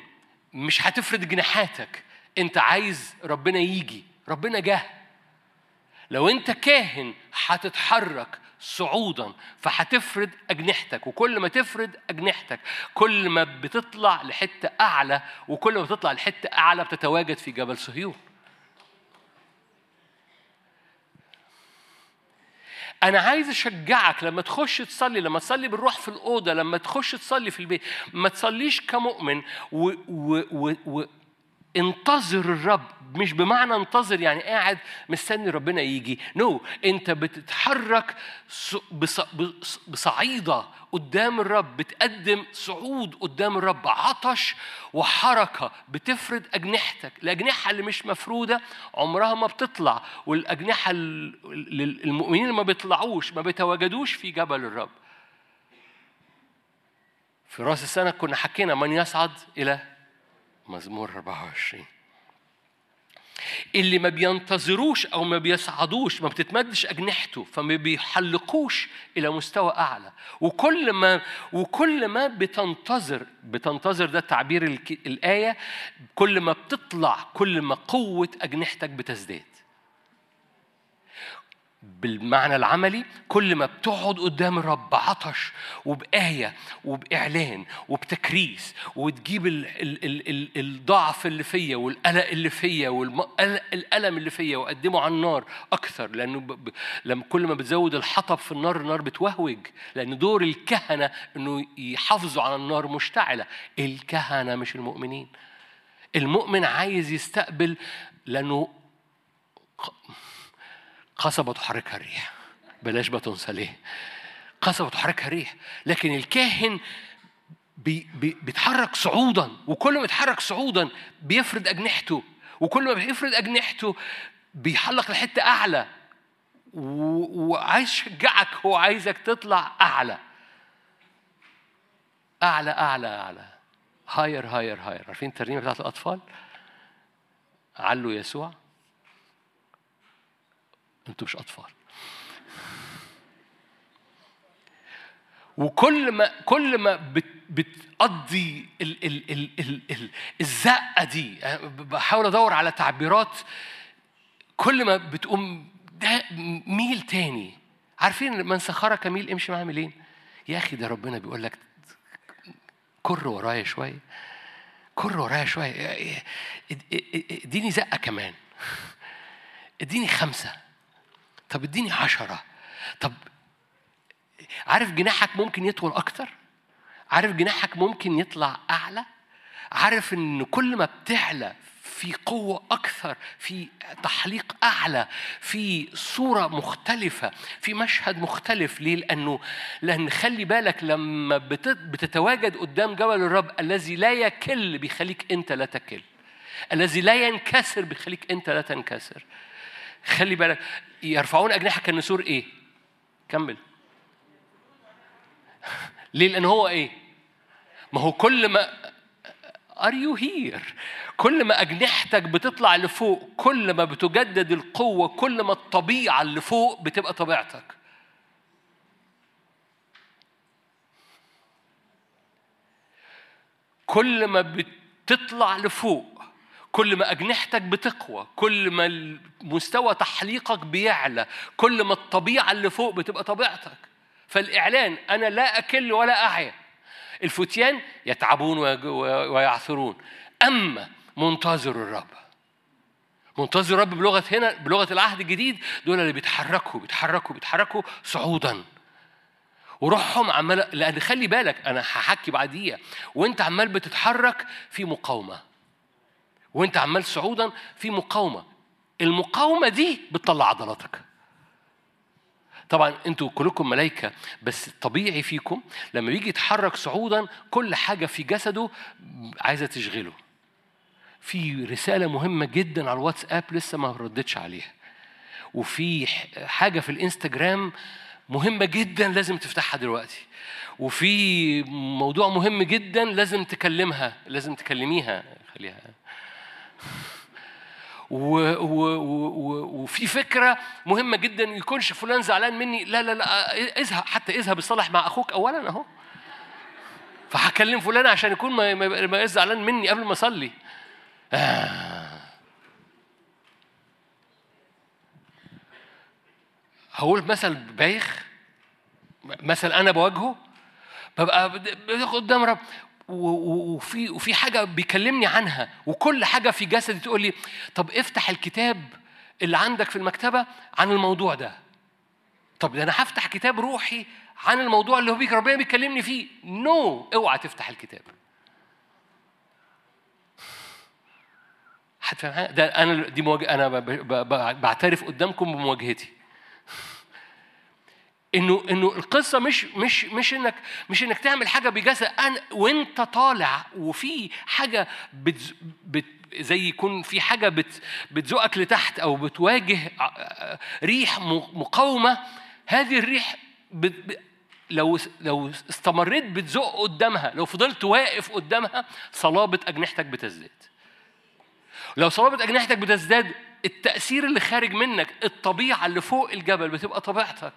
مش هتفرد جناحاتك انت عايز ربنا يجي ربنا جه. لو انت كاهن هتتحرك صعودا. فهتفرد أجنحتك وكل ما تفرد أجنحتك كل ما بتطلع لحتة أعلى وكل ما بتطلع لحتة أعلى بتتواجد في جبل صهيون. أنا عايز أشجعك لما تخش تصلي لما تصلي بالروح في الأوضة لما تخش تصلي في البيت ما تصليش كمؤمن و, و, و, و انتظر الرب مش بمعنى انتظر يعني قاعد مستني ربنا يجي نو no. انت بتتحرك بصعيدة قدام الرب بتقدم صعود قدام الرب عطش وحركة بتفرد أجنحتك الأجنحة اللي مش مفرودة عمرها ما بتطلع والأجنحة المؤمنين اللي ما بيطلعوش ما بيتواجدوش في جبل الرب في رأس السنة كنا حكينا من يصعد إلى مزمور 24 اللي ما بينتظروش أو ما بيصعدوش ما بتتمدش أجنحته فما بيحلقوش إلى مستوى أعلى. وكل ما وكل ما بتنتظر بتنتظر ده تعبير الآية كل ما بتطلع كل ما قوة أجنحتك بتزداد. بالمعنى العملي كل ما بتقعد قدام الرب بعطش وبآية وبإعلان وبتكريس وتجيب ال ال ال ال الضعف اللي فيا والقلق اللي فيا والألم اللي فيا وأقدمه على النار أكثر لأنه. ب... لما كل ما بتزود الحطب في النار النار بتوهوج لأن دور الكهنة إنه يحافظوا على النار مشتعلة الكهنة مش المؤمنين المؤمن عايز يستقبل لأنه قصبة تحركها الريح بلاش بتنسى ليه. قصبة تحركها الريح لكن الكاهن بي بي بيتحرك صعودا وكل ما يتحرك صعودا بيفرد أجنحته وكل ما بيفرد أجنحته بيحلق لحتة أعلى. وعايز يشجعك هو عايزك تطلع أعلى. أعلى أعلى أعلى. higher higher higher عارفين الترنيمة بتاعت الأطفال؟ علوا يسوع. أنتوا مش أطفال. وكل ما كل ما بت بتقضي ال ال ال ال ال الزقة دي بحاول أدور على تعبيرات كل ما بتقوم ده ميل تاني. عارفين من سخرك ميل امشي معاه ميلين؟ يا أخي ده ربنا بيقول لك كر ورايا شوية كر ورايا شوية. إديني زقة كمان. إديني خمسة. طب اديني عشرة. طب عارف جناحك ممكن يطول أكتر؟ عارف جناحك ممكن يطلع أعلى؟ عارف إن كل ما بتعلى في قوة أكثر في تحليق أعلى في صورة مختلفة في مشهد مختلف. ليه؟ لأنه لأن خلي بالك لما بتتواجد قدام جبل الرب الذي لا يكل بيخليك أنت لا تكل. الذي لا ينكسر بيخليك أنت لا تنكسر. خلي بالك يرفعون أجنحة كالنسور إيه؟ كمل ليه؟ لأن هو إيه؟ ما هو كل ما are you higher كل ما أجنحتك بتطلع لفوق كل ما بتجدد القوة كل ما الطبيعة اللي فوق بتبقى طبيعتك كل ما بتطلع لفوق كل ما أجنحتك بتقوى كل ما مستوى تحليقك بيعلى كل ما الطبيعة اللي فوق بتبقى طبيعتك. فالإعلان أنا لا أكل ولا أعيا الفتيان يتعبون ويعثرون. أما منتظر الرب. منتظر الرب بلغة هنا بلغة العهد الجديد دول اللي بيتحركوا بيتحركوا بيتحركوا صعودا. وروحهم عمال لأن خلي بالك أنا هحكي بعديها وأنت عمال بتتحرك في مقاومة. وانت عمال صعودا في مقاومة. المقاومة دي بتطلع عضلاتك. طبعا أنتوا كلكم ملائكة بس طبيعي فيكم لما بيجي يتحرك صعودا كل حاجة في جسده عايزة تشغله. في رسالة مهمة جدا على الواتساب لسه ما ردتش عليها. وفي حاجة في الإنستجرام مهمة جدا لازم تفتحها دلوقتي. وفي موضوع مهم جدا لازم تكلمها لازم تكلميها خليها. و و و وفي فكرة مهمة جدا يكونش فلان زعلان مني. لا لا لا اذهب حتى اذهب اصلح مع أخوك أولا أهو. فهكلم فلان عشان يكون ما ما زعلان مني قبل ما أصلي. آه. هقول مثل بايخ مثل أنا بواجهه ببقى قدام رب وفي وفي حاجة بيكلمني عنها وكل حاجة في جسدي تقول لي طب افتح الكتاب اللي عندك في المكتبة عن الموضوع ده. طب ده أنا هفتح كتاب روحي عن الموضوع اللي هو بيك ربنا بيكلمني فيه. نو no. اوعى تفتح الكتاب. هتفهم ده أنا دي مواجه أنا بعترف قدامكم بمواجهتي. إنه إنه القصة مش مش مش إنك مش إنك تعمل حاجة بجسد. أنا وأنت طالع وفي حاجة بت بت زي يكون في حاجة بت بتزقك لتحت أو بتواجه ريح مقاومة هذه الريح بت لو لو استمريت بتزق قدامها لو فضلت واقف قدامها صلابة أجنحتك بتزداد. لو صلابة أجنحتك بتزداد التأثير اللي خارج منك الطبيعة اللي فوق الجبل بتبقى طبيعتك.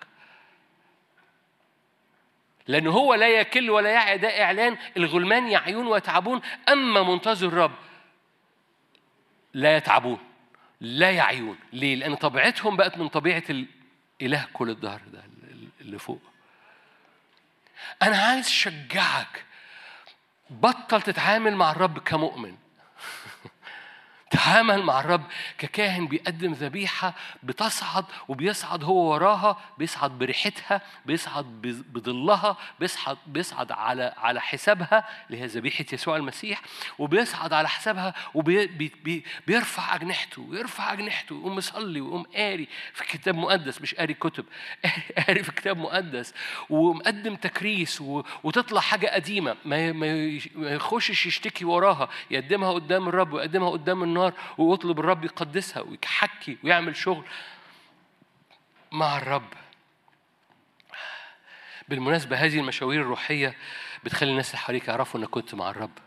لأن هو لا يكل ولا يعي ده إعلان الغلمان يعيون ويتعبون. أما منتظر الرب لا يتعبون لا يعيون. ليه؟ لأن طبيعتهم بقت من طبيعة إله كل الدهر ده اللي فوق. أنا عايز أشجعك. بطل تتعامل مع الرب كمؤمن. تعامل مع الرب ككاهن بيقدم ذبيحة بتصعد وبيصعد هو وراها بيصعد بريحتها بيصعد بظلها بيصعد بيصعد على على حسابها اللي هي ذبيحة يسوع المسيح وبيصعد على حسابها وبيرفع أجنحته ويرفع أجنحته ويقوم مصلي ويقوم قاري في كتاب مقدس مش قاري كتب قاري في كتاب مقدس ومقدم تكريس وتطلع حاجة قديمة ما يخشش يشتكي وراها يقدمها قدام الرب ويقدمها قدام النار النار ويطلب الرب يقدسها ويحكي ويعمل شغل مع الرب. بالمناسبة هذه المشاوير الروحية بتخلي الناس اللي حواليك يعرفوا إنك كنت مع الرب.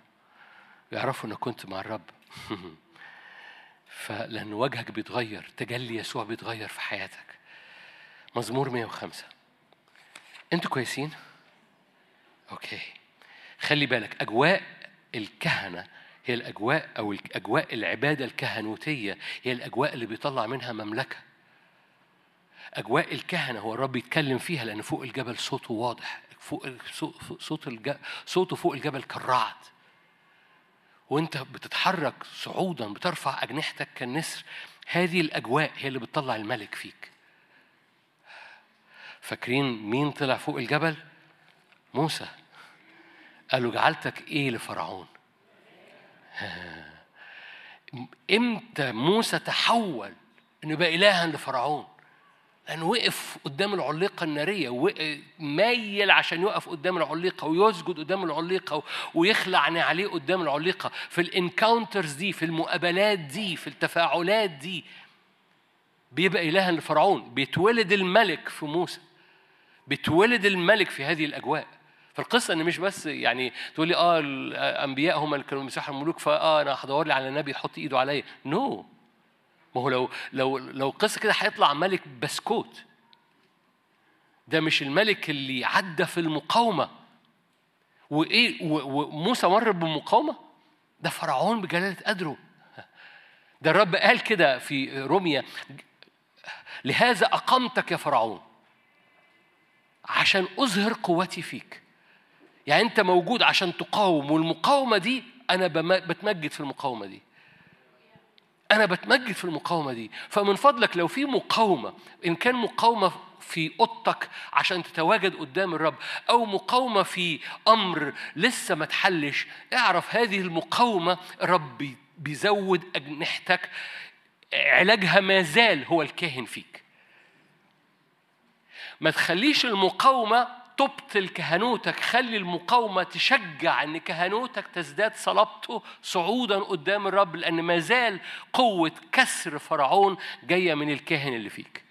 يعرفوا إنك كنت مع الرب. فلأن وجهك بيتغير تجلي يسوع بيتغير في حياتك. مزمور 105 أنتوا كويسين؟ أوكي. خلي بالك أجواء الكهنة هي الأجواء أو أجواء العبادة الكهنوتية هي الأجواء اللي بيطلع منها مملكة. أجواء الكهنة هو الرب يتكلم فيها لأن فوق الجبل صوته واضح فوق صوت. صوته فوق الجبل كالرعد. وأنت بتتحرك صعودا بترفع أجنحتك كالنسر. هذه الأجواء هي اللي بتطلع الملك فيك. فاكرين مين طلع فوق الجبل؟ موسى. قال له جعلتك إيه لفرعون؟ إمتى موسى تحول انه بقى إلها لفرعون؟ لأنه وقف قدام العليقة النارية مايل عشان يقف قدام العليقة ويسجد قدام العليقة ويخلع نعليه قدام العليقة. في ال encounters دي في المقابلات دي في التفاعلات دي بيبقى إلها لفرعون. بيتولد الملك في موسى. بيتولد الملك في هذه الأجواء. فالقصة إن مش بس يعني تقول لي آه الأنبياء هم اللي كانوا بيمسحوا الملوك فآه أنا هدور لي على نبي يحط إيده عليا. no no. ما هو لو لو لو القصة كده هيطلع ملك بسكوت. ده مش الملك اللي عدى في المقاومة. وإيه وموسى مر بمقاومة؟ ده فرعون بجلالة قدره. ده الرب قال كده في روميا لهذا أقمتك يا فرعون عشان أظهر قوتي فيك. يعني أنت موجود عشان تقاوم والمقاومة دي أنا بتمجد في المقاومة دي. أنا بتمجد في المقاومة دي. فمن فضلك لو في مقاومة إن كان مقاومة في أوضتك عشان تتواجد قدام الرب أو مقاومة في أمر لسه ما تحلش اعرف هذه المقاومة الرب بيزود أجنحتك. علاجها ما زال هو الكاهن فيك. ما تخليش المقاومة تبطل كهنوتك خلي المقاومة تشجع أن كهنوتك تزداد صلابته صعودا قدام الرب لأن ما زال قوة كسر فرعون جاية من الكاهن اللي فيك.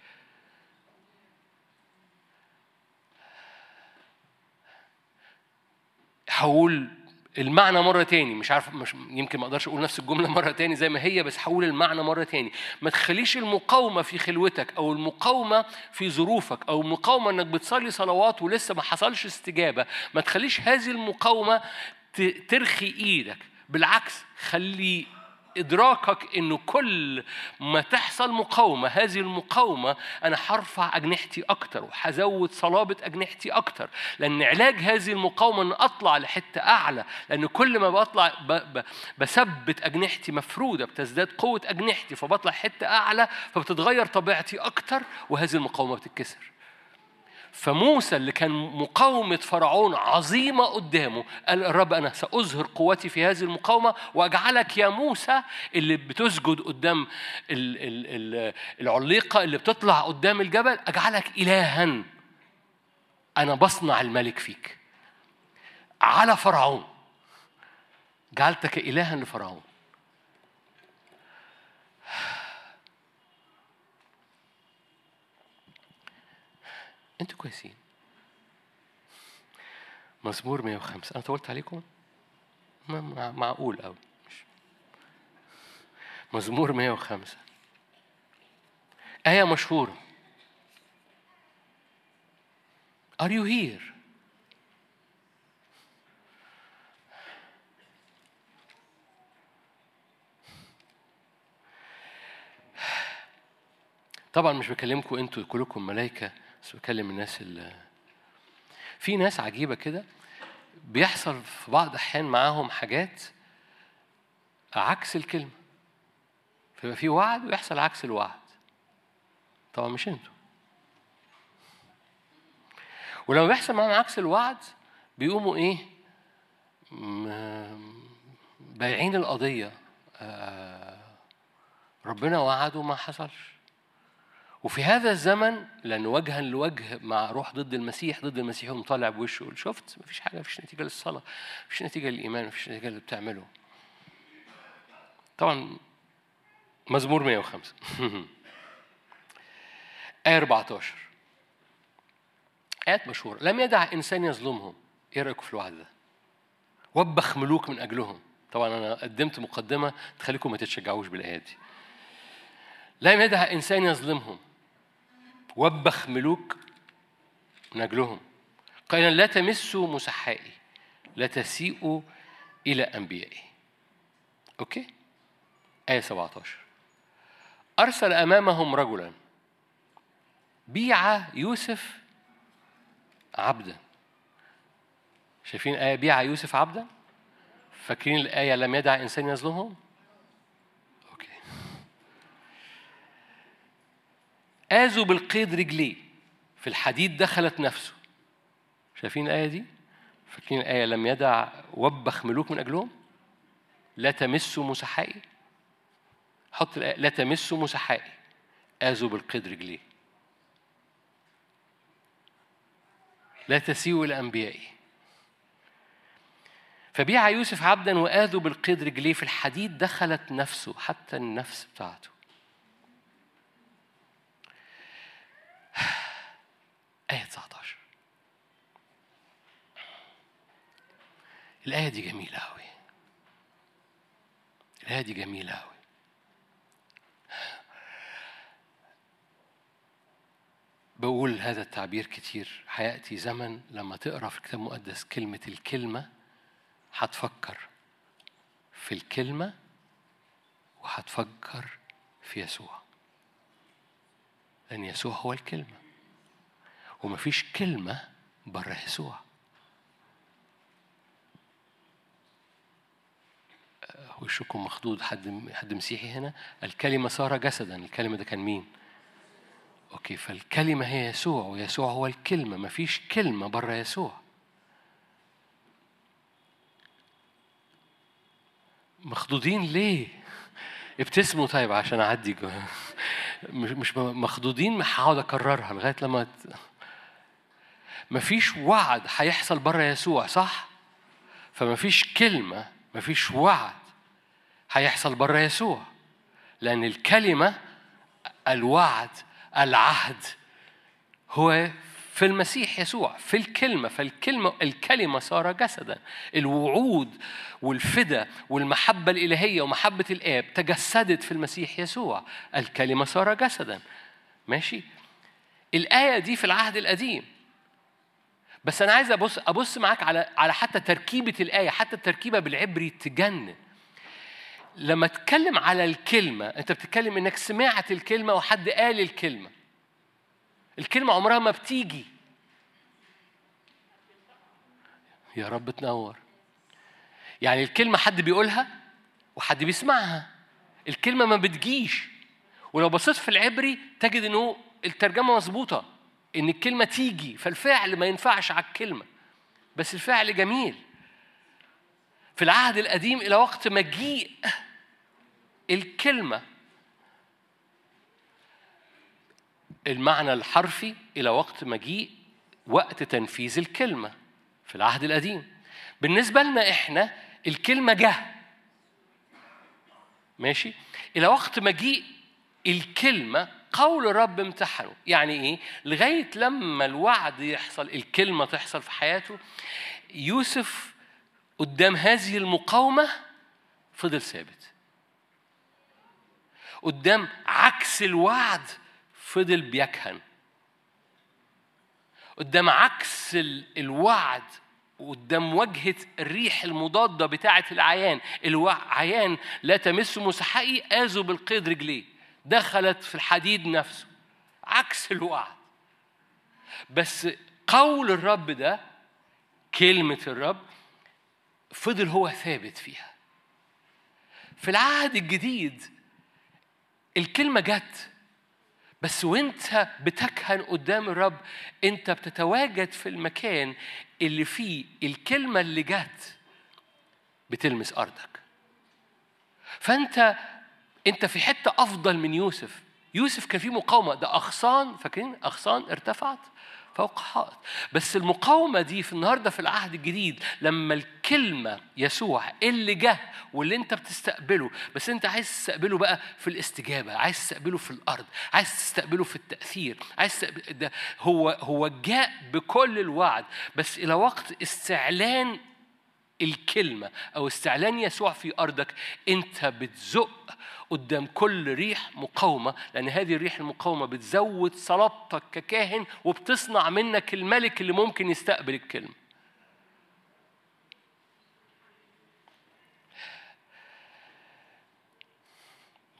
هقول المعنى مرة تاني. مش عارف مش يمكن ما أقدرش أقول نفس الجملة مرة تاني زي ما هي بس هقول المعنى مرة تاني. ما تخليش المقاومة في خلوتك أو المقاومة في ظروفك أو المقاومة إنك بتصلي صلوات ولسه ما حصلش استجابة ما تخليش هذه المقاومة ترخي إيدك. بالعكس خلي إدراكك إنه كل ما تحصل مقاومة هذه المقاومة أنا هرفع أجنحتي أكتر وهزود صلابة أجنحتي أكتر لأن علاج هذه المقاومة إن أطلع لحتة أعلى لأن كل ما بطلع بثبت أجنحتي مفرودة بتزداد قوة أجنحتي فبطلع حتة أعلى فبتتغير طبيعتي أكتر وهذه المقاومة بتتكسر. فموسى اللي كان مقاومة فرعون عظيمة قدامه قال الرب أنا سأظهر قوتي في هذه المقاومة وأجعلك يا موسى اللي بتسجد قدام العليقة اللي بتطلع قدام الجبل أجعلك إلها. أنا بصنع الملك فيك. على فرعون. جعلتك إلها لفرعون. أنتوا كويسين. مزمور 105 أنا طولت عليكم؟ معقول قوي مزمور 105 آية مشهورة. Are you here? طبعا مش بكلمكم أنتوا كلكم ملائكة. بس بكلم الناس اللي في ناس عجيبة كده بيحصل في بعض الأحيان معاهم حاجات عكس الكلمة. فيبقى في وعد ويحصل عكس الوعد. طبعا مش أنتوا. ولما بيحصل معاهم عكس الوعد بيقوموا إيه؟ بايعين القضية. آه، ربنا وعده ما حصلش. وفي هذا الزمن لأن وجها لوجه مع روح ضد المسيح ضد المسيح يقوم طالع بوشه يقول شفت؟ مفيش حاجة مفيش نتيجة للصلاة مفيش نتيجة للإيمان مفيش نتيجة اللي بتعمله. طبعا مزمور 105 آية 14 آيات مشهورة. لم يدع إنسان يظلمهم. إيه رأيكم في الوعد ده؟ وبخ ملوك من أجلهم. طبعا أنا قدمت مقدمة تخليكم ما تتشجعوش بالآيات دي. لم يدع إنسان يظلمهم. وبخ ملوك من أجلهم قائلا لا تمسوا مسحائي لا تسيئوا إلى أنبيائي. أوكي؟ آية 17 أرسل أمامهم رجلا بيع يوسف عبدا. شايفين آية بيع يوسف عبدا؟ فاكرين الآية لم يدع إنسان يظلمهم أوكي آذوا بالقيد رجليه. في الحديد دخلت نفسه. شايفين الآية دي؟ فاكرين الآية؟ لم يدع وبخ ملوك من أجلهم؟ لا تمسوا مسحائي. حط الآية لا تمسوا مسحائي. آذوا بالقيد رجليه. لا تسيئوا إلى أنبيائي فبيع يوسف عبدا وآذوا بالقيد رجليه. في الحديد دخلت نفسه حتى النفس بتاعته. آية 19 الآية دي جميلة أوي. الآية دي جميلة أوي. بقول هذا التعبير كتير. هيأتي زمن لما تقرأ في الكتاب المقدس كلمة الكلمة هتفكر في الكلمة وهتفكر في يسوع. لأن يسوع هو الكلمة. ومفيش كلمة بره يسوع. وشكم مخدود حد حد مسيحي هنا؟ الكلمة صار جسدا. الكلمة ده كان مين؟ أوكي فالكلمة هي يسوع ويسوع هو الكلمة. مفيش كلمة بره يسوع. مخضوضين ليه؟ ابتسموا طيب عشان أعدي مش مش مخضوضين هقعد أكررها لغاية لما ت... مفيش وعد هيحصل بره يسوع صح؟ فمفيش كلمة مفيش وعد هيحصل بره يسوع لأن الكلمة الوعد العهد هو في المسيح يسوع في الكلمة فالكلمة الكلمة صار جسدا. الوعود والفدا والمحبة الإلهية ومحبة الآب تجسدت في المسيح يسوع. الكلمة صار جسدا. ماشي؟ الآية دي في العهد القديم. بس أنا عايز أبص أبص معاك على على حتى تركيبة الآية حتى التركيبة بالعبري تجنن. لما تتكلم على الكلمة أنت بتتكلم إنك سمعت الكلمة وحد قال الكلمة. الكلمة عمرها ما بتيجي. يا رب تنور. يعني الكلمة حد بيقولها وحد بيسمعها. الكلمة ما بتجيش. ولو بصيت في العبري تجد إنه الترجمة مظبوطة إن الكلمة تيجي فالفعل ما ينفعش على الكلمة. بس الفعل جميل. في العهد القديم إلى وقت مجيء الكلمة المعنى الحرفي إلى وقت مجيء وقت تنفيذ الكلمة في العهد القديم. بالنسبة لنا إحنا الكلمة جه. ماشي؟ إلى وقت مجيء الكلمة قول الرب امتحنه. يعني إيه؟ لغاية لما الوعد يحصل الكلمة تحصل في حياته يوسف قدام هذه المقاومة فضل ثابت. قدام عكس الوعد فضل بيكهن. قدام عكس الوعد قدام وجهة الريح المضادة بتاعة العيان العيان لا تمس مسحقي آذوا بالقيد رجليه. دخلت في الحديد نفسه. عكس الوعد. بس قول الرب ده كلمة الرب فضل هو ثابت فيها. في العهد الجديد الكلمة جت. بس وانت بتكهن قدام الرب انت بتتواجد في المكان اللي فيه الكلمة اللي جت بتلمس أرضك. فأنت أنت في حتة أفضل من يوسف. يوسف كان فيه مقاومة. ده أغصان فاكرين؟ أغصان ارتفعت. فوق حائط بس المقاومة دي في النهاردة في العهد الجديد لما الكلمة يسوع اللي جه واللي انت بتستقبله بس انت عايز تستقبله بقى في الاستجابة عايز تستقبله في الأرض عايز تستقبله في التأثير عايز ده هو هو جاء بكل الوعد بس إلى وقت استعلان الكلمة أو استعلان يسوع في أرضك أنت بتزق قدام كل ريح مقاومة لأن هذه الريح المقاومة بتزود صلابتك ككاهن وبتصنع منك الملك اللي ممكن يستقبل الكلمة.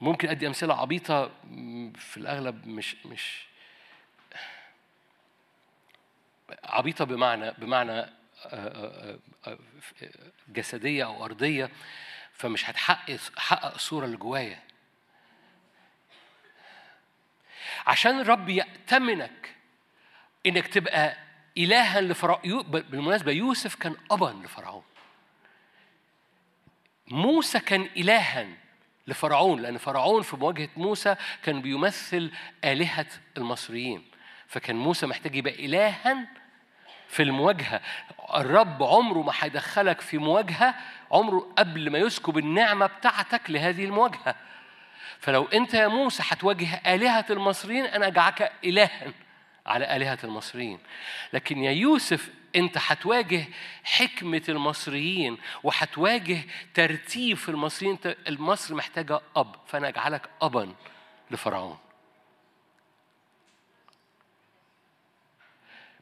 ممكن أدي أمثلة عبيطة في الأغلب مش مش عبيطة بمعنى بمعنى جسدية أو أرضية فمش هتحقق حقق الصورة اللي جوايا. عشان الرب يأتمنك إنك تبقى إلها لفرعون بالمناسبة يوسف كان أبا لفرعون. موسى كان إلها لفرعون لأن فرعون في مواجهة موسى كان بيمثل آلهة المصريين. فكان موسى محتاج يبقى إلها في المواجهة. الرب عمره ما هيدخلك في مواجهة عمره قبل ما يسكب النعمة بتاعتك لهذه المواجهة. فلو أنت يا موسى هتواجه آلهة المصريين أنا أجعلك إلها على آلهة المصريين. لكن يا يوسف أنت هتواجه حكمة المصريين وهتواجه ترتيب في المصريين. المصر محتاجة أب فأنا أجعلك أبا لفرعون.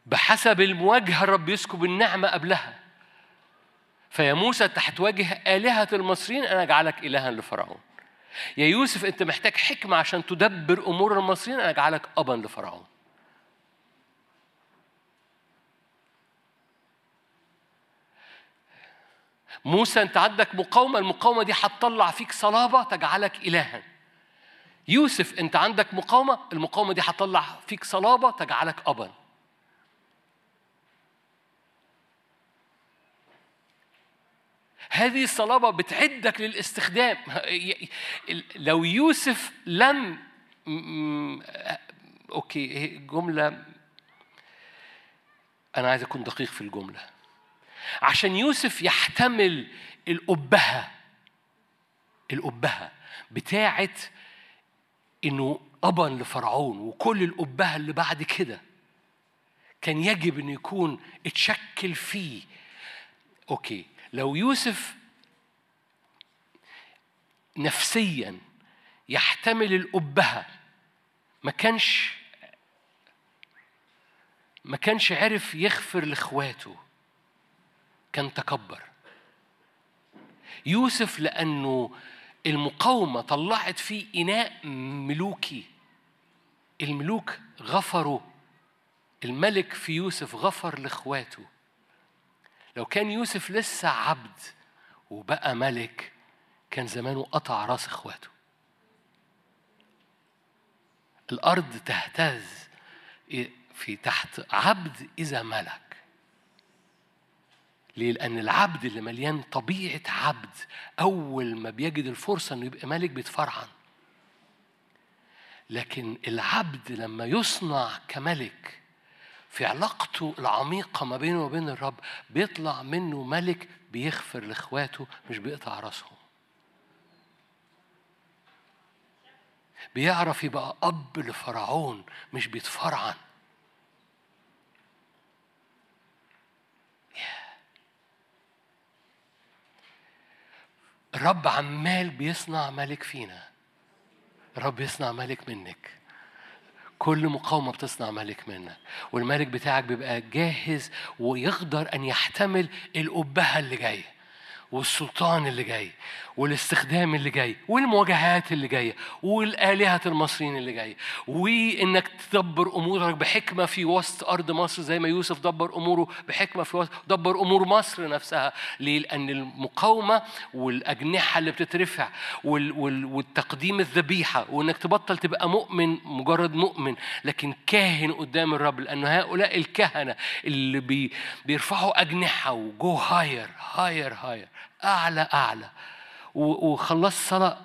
بحسب المواجهة الرب يسكب النعمة قبلها. فيا موسى انت هتواجه آلهة المصريين أنا أجعلك إلها لفرعون. يا يوسف أنت محتاج حكمة عشان تدبر أمور المصريين أنا أجعلك أبا لفرعون. موسى أنت عندك مقاومة المقاومة دي هتطلع فيك صلابة تجعلك إلها. يوسف أنت عندك مقاومة المقاومة دي هتطلع فيك صلابة تجعلك أبا. هذه الصلابة بتعدك للاستخدام. لو يوسف لم أوكي جملة أنا عايز أكون دقيق في الجملة. عشان يوسف يحتمل الأبهة الأبهة بتاعت إنه أبا لفرعون وكل الأبهة اللي بعد كده كان يجب إنه يكون اتشكل فيه. أوكي لو يوسف نفسيا يحتمل الأبهة ما كانش ما كانش عرف يغفر لإخواته كان تكبر. يوسف لأنه المقاومة طلعت فيه إناء ملوكي. الملوك غفروا الملك في يوسف غفر لإخواته. لو كان يوسف لسه عبد وبقى ملك كان زمانه قطع راس إخواته الأرض تهتز في تحت عبد إذا ملك ليه؟ لأن العبد اللي مليان طبيعة عبد أول ما بيجد الفرصة إنه يبقى ملك بيتفرعن. لكن العبد لما يصنع كملك في علاقته العميقة ما بينه وبين الرب بيطلع منه ملك بيغفر لإخواته مش بيقطع راسهم. بيعرف يبقى أب لفرعون مش بيتفرعن. الرب عمال بيصنع ملك فينا. الرب يصنع ملك منك. كل مقاومة بتصنع ملك منك. والملك بتاعك بيبقى جاهز ويقدر أن يحتمل الأبهة اللي جاية. والسلطان اللي جاي والاستخدام اللي جاي والمواجهات اللي جاية والآلهة المصريين اللي جاية. وإنك تدبر أمورك بحكمة في وسط أرض مصر زي ما يوسف دبر أموره بحكمة في وسط دبر أمور مصر نفسها. ليه؟ لأن المقاومة والأجنحة اللي بتترفع وال وال والتقديم الذبيحة وإنك تبطل تبقى مؤمن مجرد مؤمن لكن كاهن قدام الرب لأن هؤلاء الكهنة اللي بي بيرفعوا أجنحة وجو هاير هاير هاير أعلى أعلى. وخلصت صلاة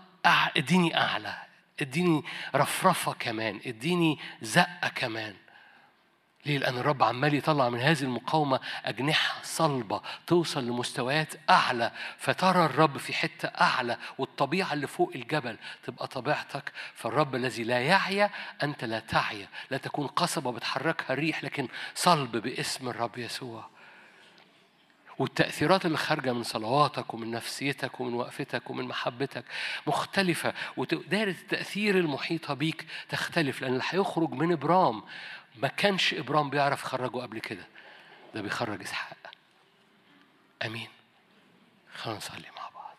إديني أعلى إديني رفرفة كمان إديني زقة كمان. ليه؟ لأن الرب عمال يطلع من هذه المقاومة أجنحة صلبة توصل لمستويات أعلى. فترى الرب في حتة أعلى والطبيعة اللي فوق الجبل تبقى طبيعتك. فالرب الذي لا يعيا أنت لا تعيا لا تكون قصبة بتحركها الريح لكن صلب باسم الرب يسوع. والتأثيرات اللي خارجة من صلواتك ومن نفسيتك ومن وقفتك ومن محبتك مختلفة ودائرة التأثير المحيطة بيك تختلف لأن اللي هيخرج من إبرام ما كانش إبرام بيعرف يخرجه قبل كده ده بيخرج إسحاق. أمين. خلينا نصلي مع بعض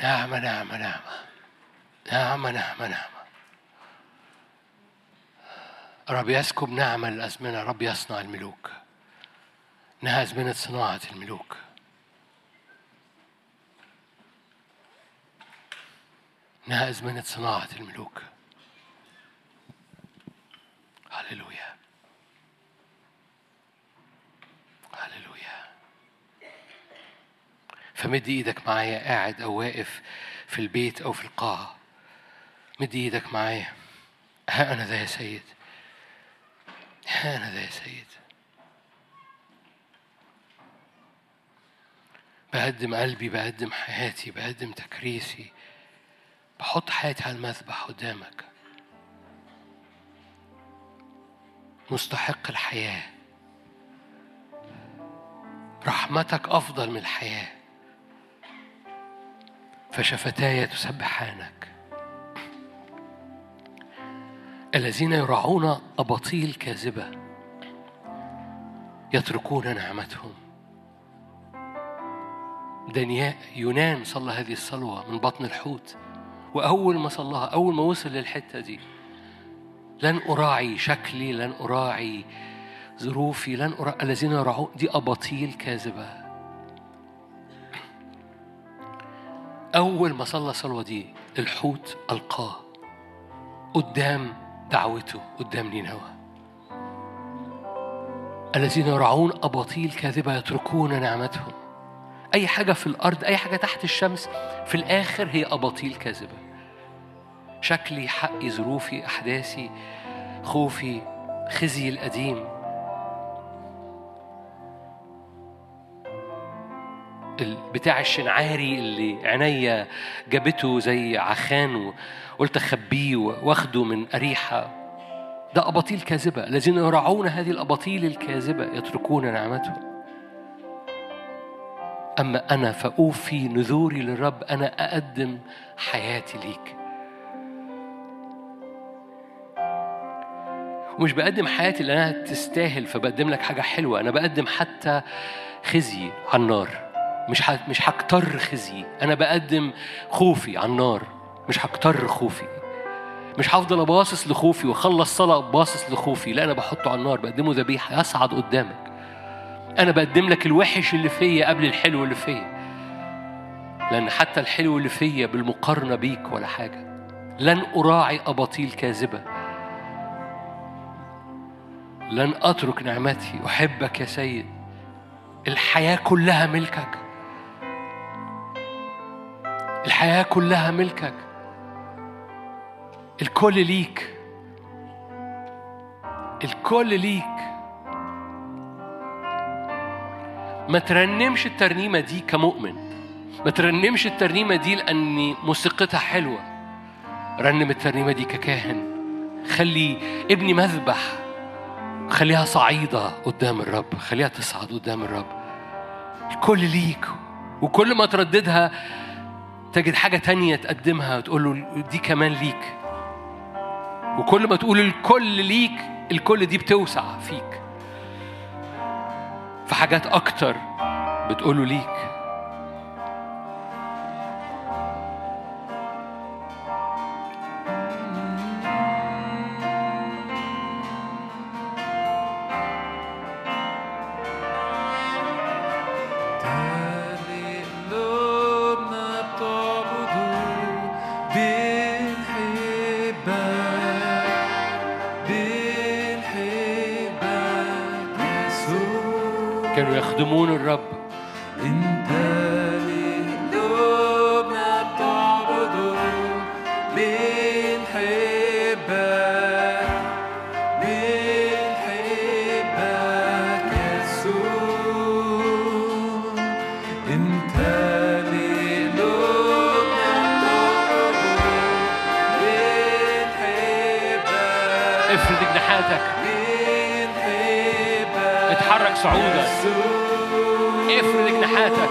نعمة نعمة نعمة نعمة نعمة نعمة رب يسكب نعمة الأزمنة رب يصنع الملوك. إنها أزمنة صناعة الملوك. إنها أزمنة صناعة الملوك. هللويا. فمد إيدك معايا قاعد أو واقف في البيت أو في القاعة. مد إيدك معايا. ها أنا ذا يا سيد. ها أنا ذا يا سيد. بقدم قلبي بقدم حياتي بقدم تكريسي. بحط حياتي على المذبح قدامك. مستحق الحياة. رحمتك أفضل من الحياة. فشفتاي تسبحانك. الذين يرعون أباطيل كاذبة يتركون نعمتهم. دانيال يونان صلى هذه الصلوة من بطن الحوت وأول ما صلاها أول ما وصل للحتة دي لن أراعي شكلي لن أراعي ظروفي لن أراعي الذين يرعون دي أباطيل كاذبة. أول ما صلى الصلوة دي الحوت ألقاه قدام دعوته قدام نينوى الذين يرعون أباطيل كاذبة يتركون نعمتهم. أي حاجة في الأرض أي حاجة تحت الشمس في الآخر هي أباطيل كاذبة. شكلي حقي ظروفي أحداثي خوفي خزي القديم. بتاع الشنعاري اللي عينيا جابته زي عخان وقلت أخبيه وأخده من أريحة. ده أباطيل كاذبة. الذين يرعون هذه الأباطيل الكاذبة يتركون نعمتهم أما أنا فأوفي نذوري للرب. أنا أقدم حياتي ليك. ومش بقدم حياتي لأنها تستاهل فبقدم لك حاجة حلوة. أنا بقدم حتى خزي على النار. مش مش هكتر خزي. أنا بقدم خوفي على النار مش هكتر خوفي. مش هفضل اباصص لخوفي وأخلص صلاة باصص لخوفي. لا أنا بحطه على النار بقدمه ذبيحة يصعد قدامك. أنا بقدم لك الوحش اللي فيا قبل الحلو اللي فيا. لأن حتى الحلو اللي فيا بالمقارنة بيك ولا حاجة. لن أراعي أباطيل كاذبة. لن أترك نعمتي. أحبك يا سيد. الحياة كلها ملكك. الحياة كلها ملكك. الكل ليك. الكل ليك. ما ترنمش الترنيمة دي كمؤمن. ما ترنمش الترنيمة دي لأن موسيقتها حلوة. رنم الترنيمة دي ككاهن. خلي ابني مذبح. خليها صعيدة قدام الرب. خليها تصعد قدام الرب. الكل ليك. وكل ما ترددها تجد حاجة تانية تقدمها وتقول له دي كمان ليك. وكل ما تقول الكل ليك الكل دي بتوسع فيك. في حاجات أكتر بتقوله ليك. يخدمون الرب. صعودك إيه افرد جناحاتك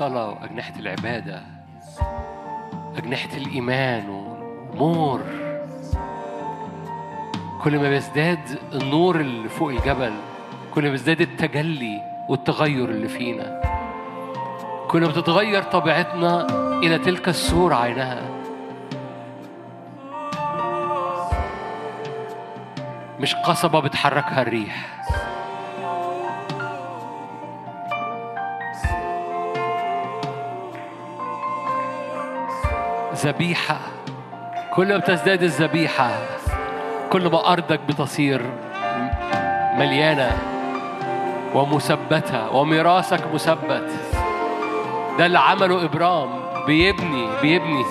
الصلاة وأجنحة العبادة أجنحة الإيمان ونور. كل ما بيزداد النور اللي فوق الجبل كل ما بيزداد التجلي والتغير اللي فينا. كل ما بتتغير طبيعتنا إلى تلك الصورة عينها. مش قصبة بتحركها الريح. ذبيحة. كل ما بتزداد الذبيحة كل ما أرضك بتصير مليانة ومثبتة وميراثك مثبت. ده اللي عمله إبرام بيبني بيبني.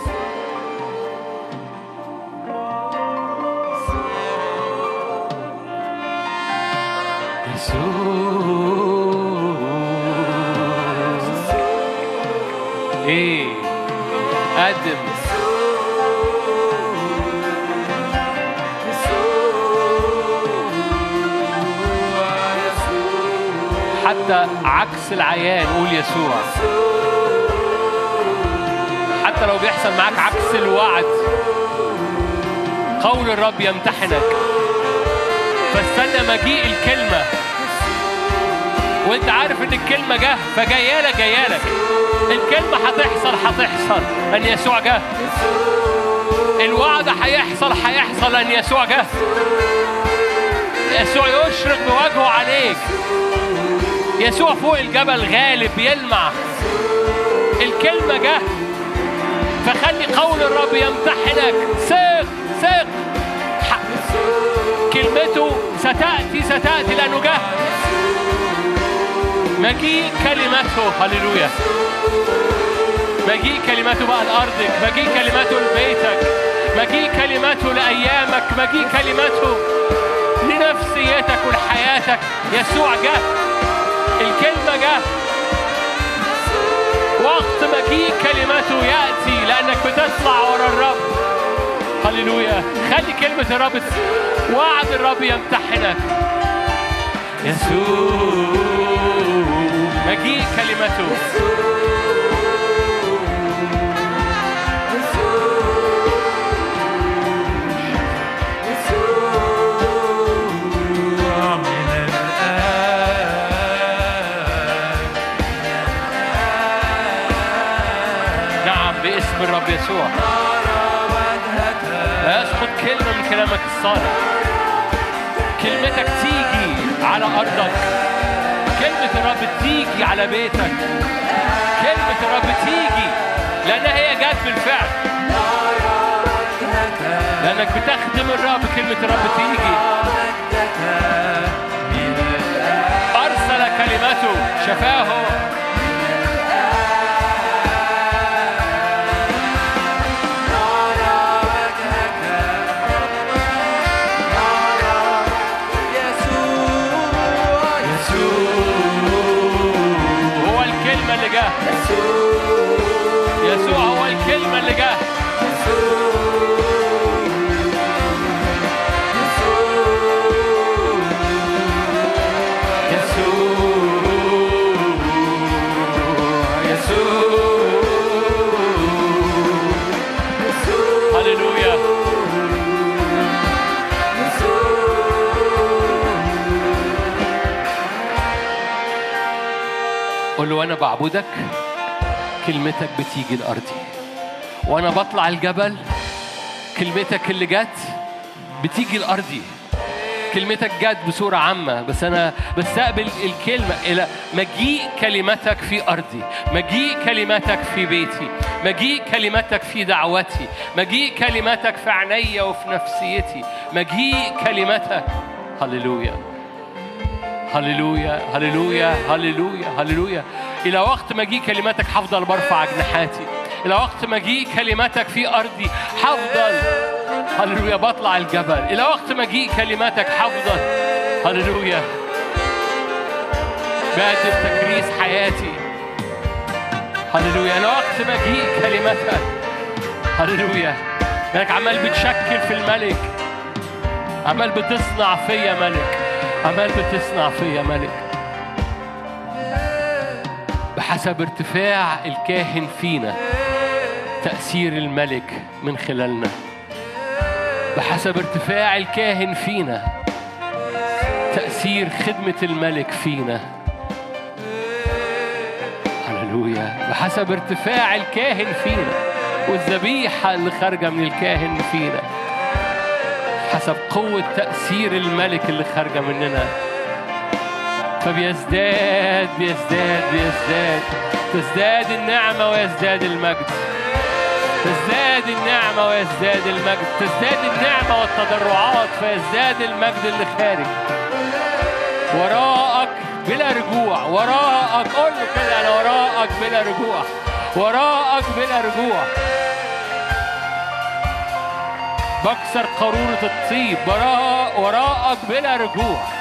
العيان قول يسوع. حتى لو بيحصل معاك عكس الوعد قول الرب يمتحنك. فاستنى مجيء الكلمة. وانت عارف ان الكلمة جه فجايالك جايالك الكلمة هتحصل هتحصل. ان يسوع جه. الوعد هيحصل هيحصل. ان يسوع جه. يسوع يشرق بوجهه عليك. يسوع فوق الجبل غالب يلمع. الكلمة جه. فخلي قول الرب يمتحنك. ثق ثق. كلمته ستأتي ستأتي لأنه جه. مجيء كلمته. هللويا. مجيء كلمته بقى لأرضك. مجيء كلمته لبيتك. مجيء كلمته لأيامك. مجيء كلمته لنفسيتك ولحياتك. يسوع جه. الكلمة جه. وقت مجيء كلمته يأتي لأنك بتطلع ورا الرب. هللويا. خلي كلمة الرب وعد الرب يمتحنك. يسوع. مجيء كلمته. كلامك الصالح. كلمتك تيجي على أرضك. كلمة الرب تيجي على بيتك. كلمة الرب تيجي لأنها هي جت بالفعل. لأنك بتخدم الرب كلمة الرب تيجي. أرسل كلمته. شفاه. بعبدك كلمتك بتيجي لأرضي. وأنا بطلع الجبل كلمتك اللي جت بتيجي لأرضي. كلمتك جت بصورة عامة بس أنا بستقبل الكلمة. إلى مجيء كلمتك في أرضي. مجيء كلمتك في بيتي. مجيء كلمتك في دعوتي. مجيء كلمتك في عينيا وفي نفسيتي. مجيء كلمتك هللويا. هللويا هللويا هللويا هللويا. إلى وقت مجيء كلماتك هفضل برفع أجنحاتي إلى وقت مجيء كلماتك في أرضي هفضل هللويا بطلع الجبل. إلى وقت مجيء كلماتك هفضل هللويا. بقدم تكريس حياتي. هللويا. إلى وقت مجيء كلماتك. هللويا. إنك عمال بتشكل في الملك. عمال بتصنع فيا ملك. عمال بتصنع فيا ملك. بحسب ارتفاع الكاهن فينا تأثير الملك من خلالنا. بحسب ارتفاع الكاهن فينا تأثير خدمة الملك فينا. هللويا. بحسب ارتفاع الكاهن فينا والذبيحة اللي خارجة من الكاهن فينا. حسب قوة تأثير الملك اللي خارجة مننا. فبيزداد بيزداد بيزداد. تزداد النعمة ويزداد المجد. تزداد النعمة ويزداد المجد. تزداد النعمة والتضرعات فيزداد المجد اللي خارج. وراءك بلا رجوع. وراءك قول كده أنا وراءك بلا رجوع. وراءك بلا رجوع. بكسر قارورة الطيب وراء وراءك بلا رجوع.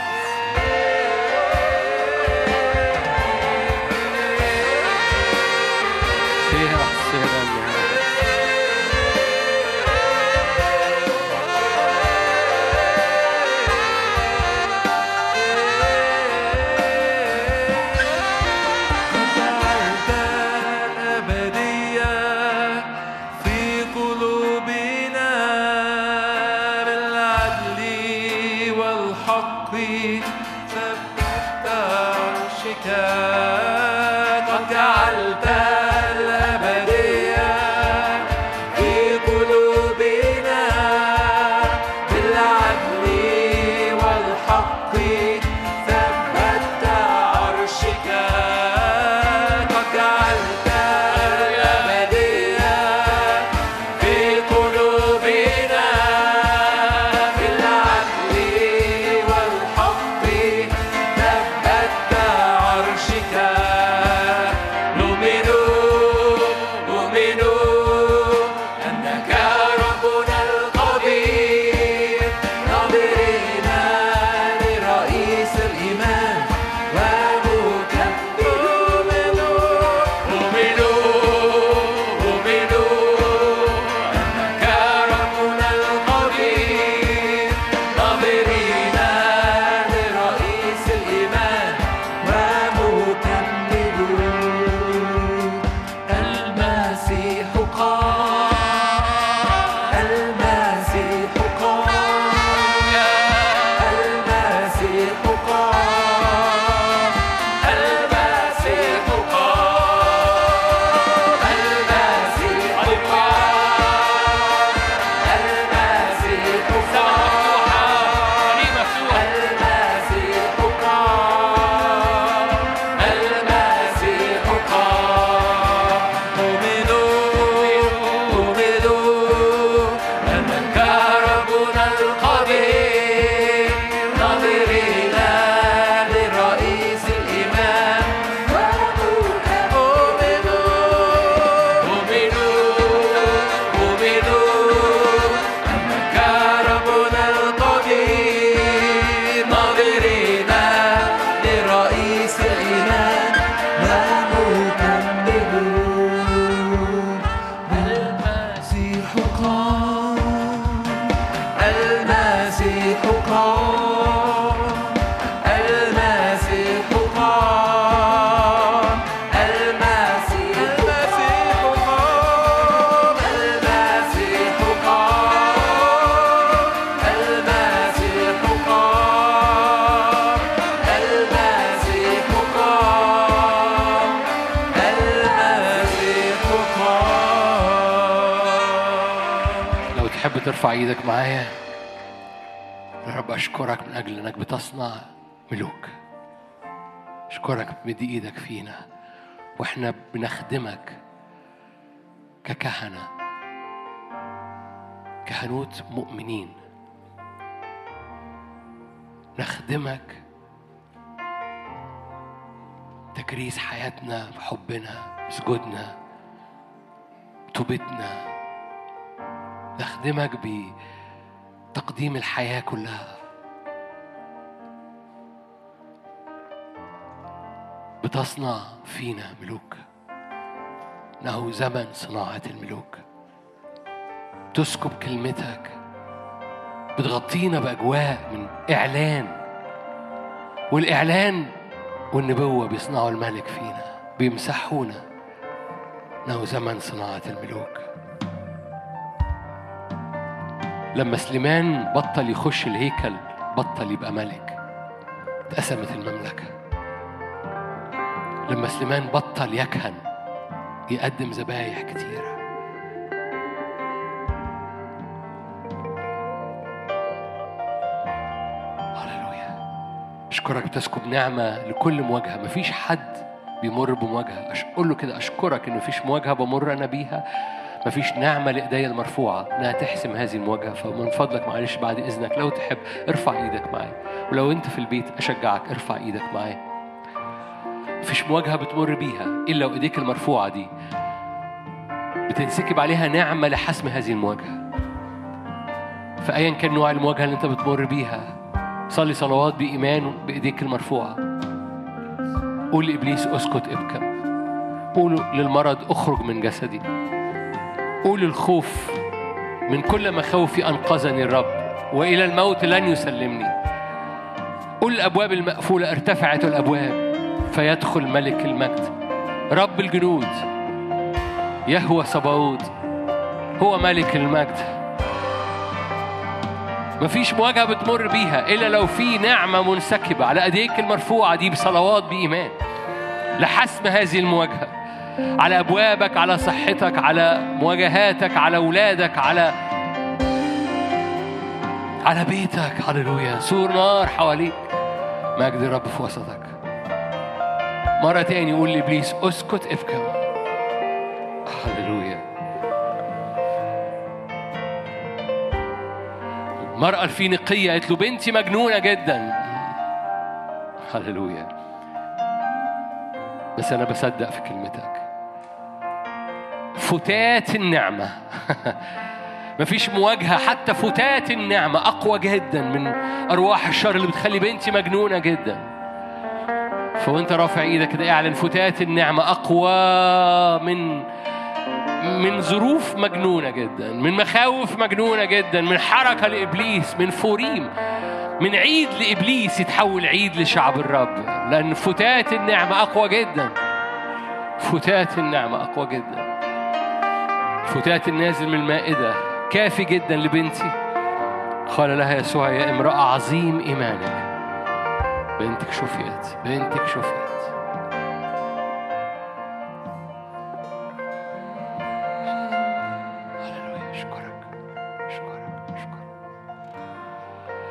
ترفع إيدك معايا. يا رب اشكرك من أجل انك بتصنع ملوك. اشكرك بمد إيدك فينا. وإحنا بنخدمك ككهنة. كهنوت مؤمنين. نخدمك تكريس حياتنا بحبنا بسجودنا توبتنا نخدمك بتقديم الحياة كلها. بتصنع فينا ملوك. إنه زمن صناعة الملوك. تسكب كلمتك. بتغطينا بأجواء من إعلان. والإعلان والنبوة بيصنعوا الملك فينا بيمسحونا. إنه زمن صناعة الملوك. لما سليمان بطل يخش الهيكل بطل يبقى ملك. اتقسمت المملكة. لما سليمان بطل يكهن يقدم ذبايح كتيرة. هللويا. أشكرك بتسكب نعمة لكل مواجهة. مفيش حد بيمر بمواجهة. أش- قول له كده أشكرك إن مفيش مواجهة بمر أنا بيها. مفيش نعمة لإيديا المرفوعة إنها تحسم هذه المواجهة فمن فضلك معلش بعد إذنك؟ لو تحب ارفع إيدك معايا ولو أنت في البيت أشجعك ارفع إيدك معايا مفيش مواجهة بتمر بيها إلا وإيديك المرفوعة دي. بتنسكب عليها نعمة لحسم هذه المواجهة. فأيا كان نوع المواجهة اللي أنت بتمر بيها صلي صلوات بإيمان بإيديك المرفوعة. قول لإبليس أسكت ابكم قول للمرض اخرج من جسدي. قول الخوف من كل مخاوفي أنقذني الرب وإلى الموت لن يسلمني. قل الأبواب المقفولة ارتفعت الأبواب فيدخل ملك المجد. رب الجنود يهوى صباوت هو ملك المجد. مفيش مواجهة بتمر بيها إلا لو في نعمة منسكبة على أيديك المرفوعة دي بصلوات بإيمان لحسم هذه المواجهة. على أبوابك على صحتك على مواجهاتك على أولادك على على بيتك. هللويا. سور نار حواليك. مجد الرب في وسطك. مرة تاني يقول لإبليس اسكت ابكم هللويا. المرأة الفينيقية قالت له بنتي مجنونة جدا. هللويا. بس أنا بصدق في كلمتك. فتات النعمة. مفيش مواجهة حتى فتات النعمة أقوى جدا من أرواح الشر اللي بتخلي بنتي مجنونة جدا. فوانت رافع إيدك كده اعلن فتات النعمة أقوى من من ظروف مجنونة جدا من مخاوف مجنونة جدا من حركة لإبليس من فوريم من عيد لإبليس يتحول عيد لشعب الرب. لأن فتات النعمة أقوى جدا. فتات النعمة أقوى جدا. فتات النازل من المائدة. كافي جدا لبنتي. قال لها يسوع يا امرأة عظيم إيمانك. بنتك شفيت بنتك شفيت. هللويا أشكرك أشكرك أشكرك.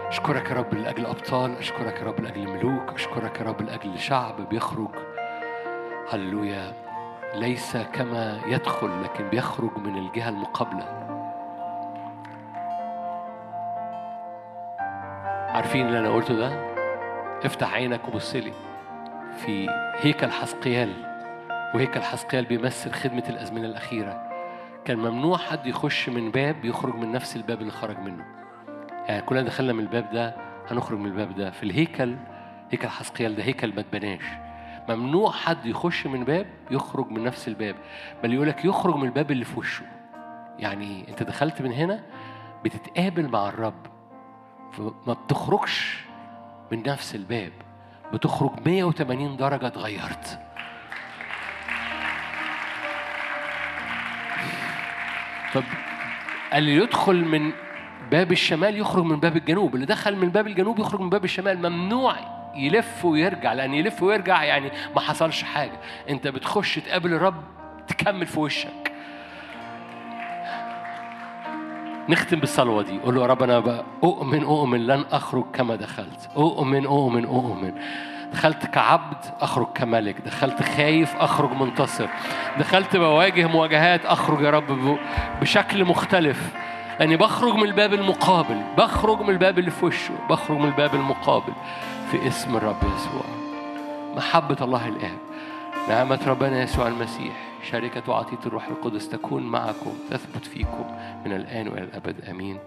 أشكرك يا رب لأجل أبطال أشكرك يا رب لأجل ملوك أشكرك يا رب لأجل شعب بيخرج. هللويا. ليس كما يدخل لكن بيخرج من الجهة المقابلة. عارفين اللي أنا قلته ده؟ افتح عينك وبص لي في هيكل حسقيال وهيكل حسقيال بيمثل خدمة الأزمنة الأخيرة. كان ممنوع حد يخش من باب يخرج من نفس الباب اللي خرج منه. يعني كلنا دخلنا من الباب ده هنخرج من الباب ده. في الهيكل هيكل حسقيال ده هيكل ما اتبناش ممنوع حد يخش من باب يخرج من نفس الباب بل يقولك يخرج من الباب اللي في وشه. يعني انت دخلت من هنا بتتقابل مع الرب فما بتخرجش من نفس الباب بتخرج 180 درجة اتغيرت. طب اللي يدخل من باب الشمال يخرج من باب الجنوب اللي دخل من باب الجنوب يخرج من باب الشمال ممنوع يلف ويرجع لأن يلف ويرجع يعني ما حصلش حاجة. أنت بتخش تقابل الرب تكمل في وشك. نختم بالصلوة دي. قول له يا رب أنا بقى أؤمن أؤمن لن أخرج كما دخلت. أؤمن أؤمن أؤمن. دخلت كعبد أخرج كملك. دخلت خايف أخرج منتصر. دخلت بواجه مواجهات أخرج يا رب بشكل مختلف. لأني بخرج من الباب المقابل. بخرج من الباب اللي في وشه. بخرج من الباب المقابل. في اسم الرب يسوع. محبة الله الآب نعمة ربنا يسوع المسيح شركة وعطية الروح القدس تكون معكم تثبت فيكم من الآن وإلى الأبد. آمين.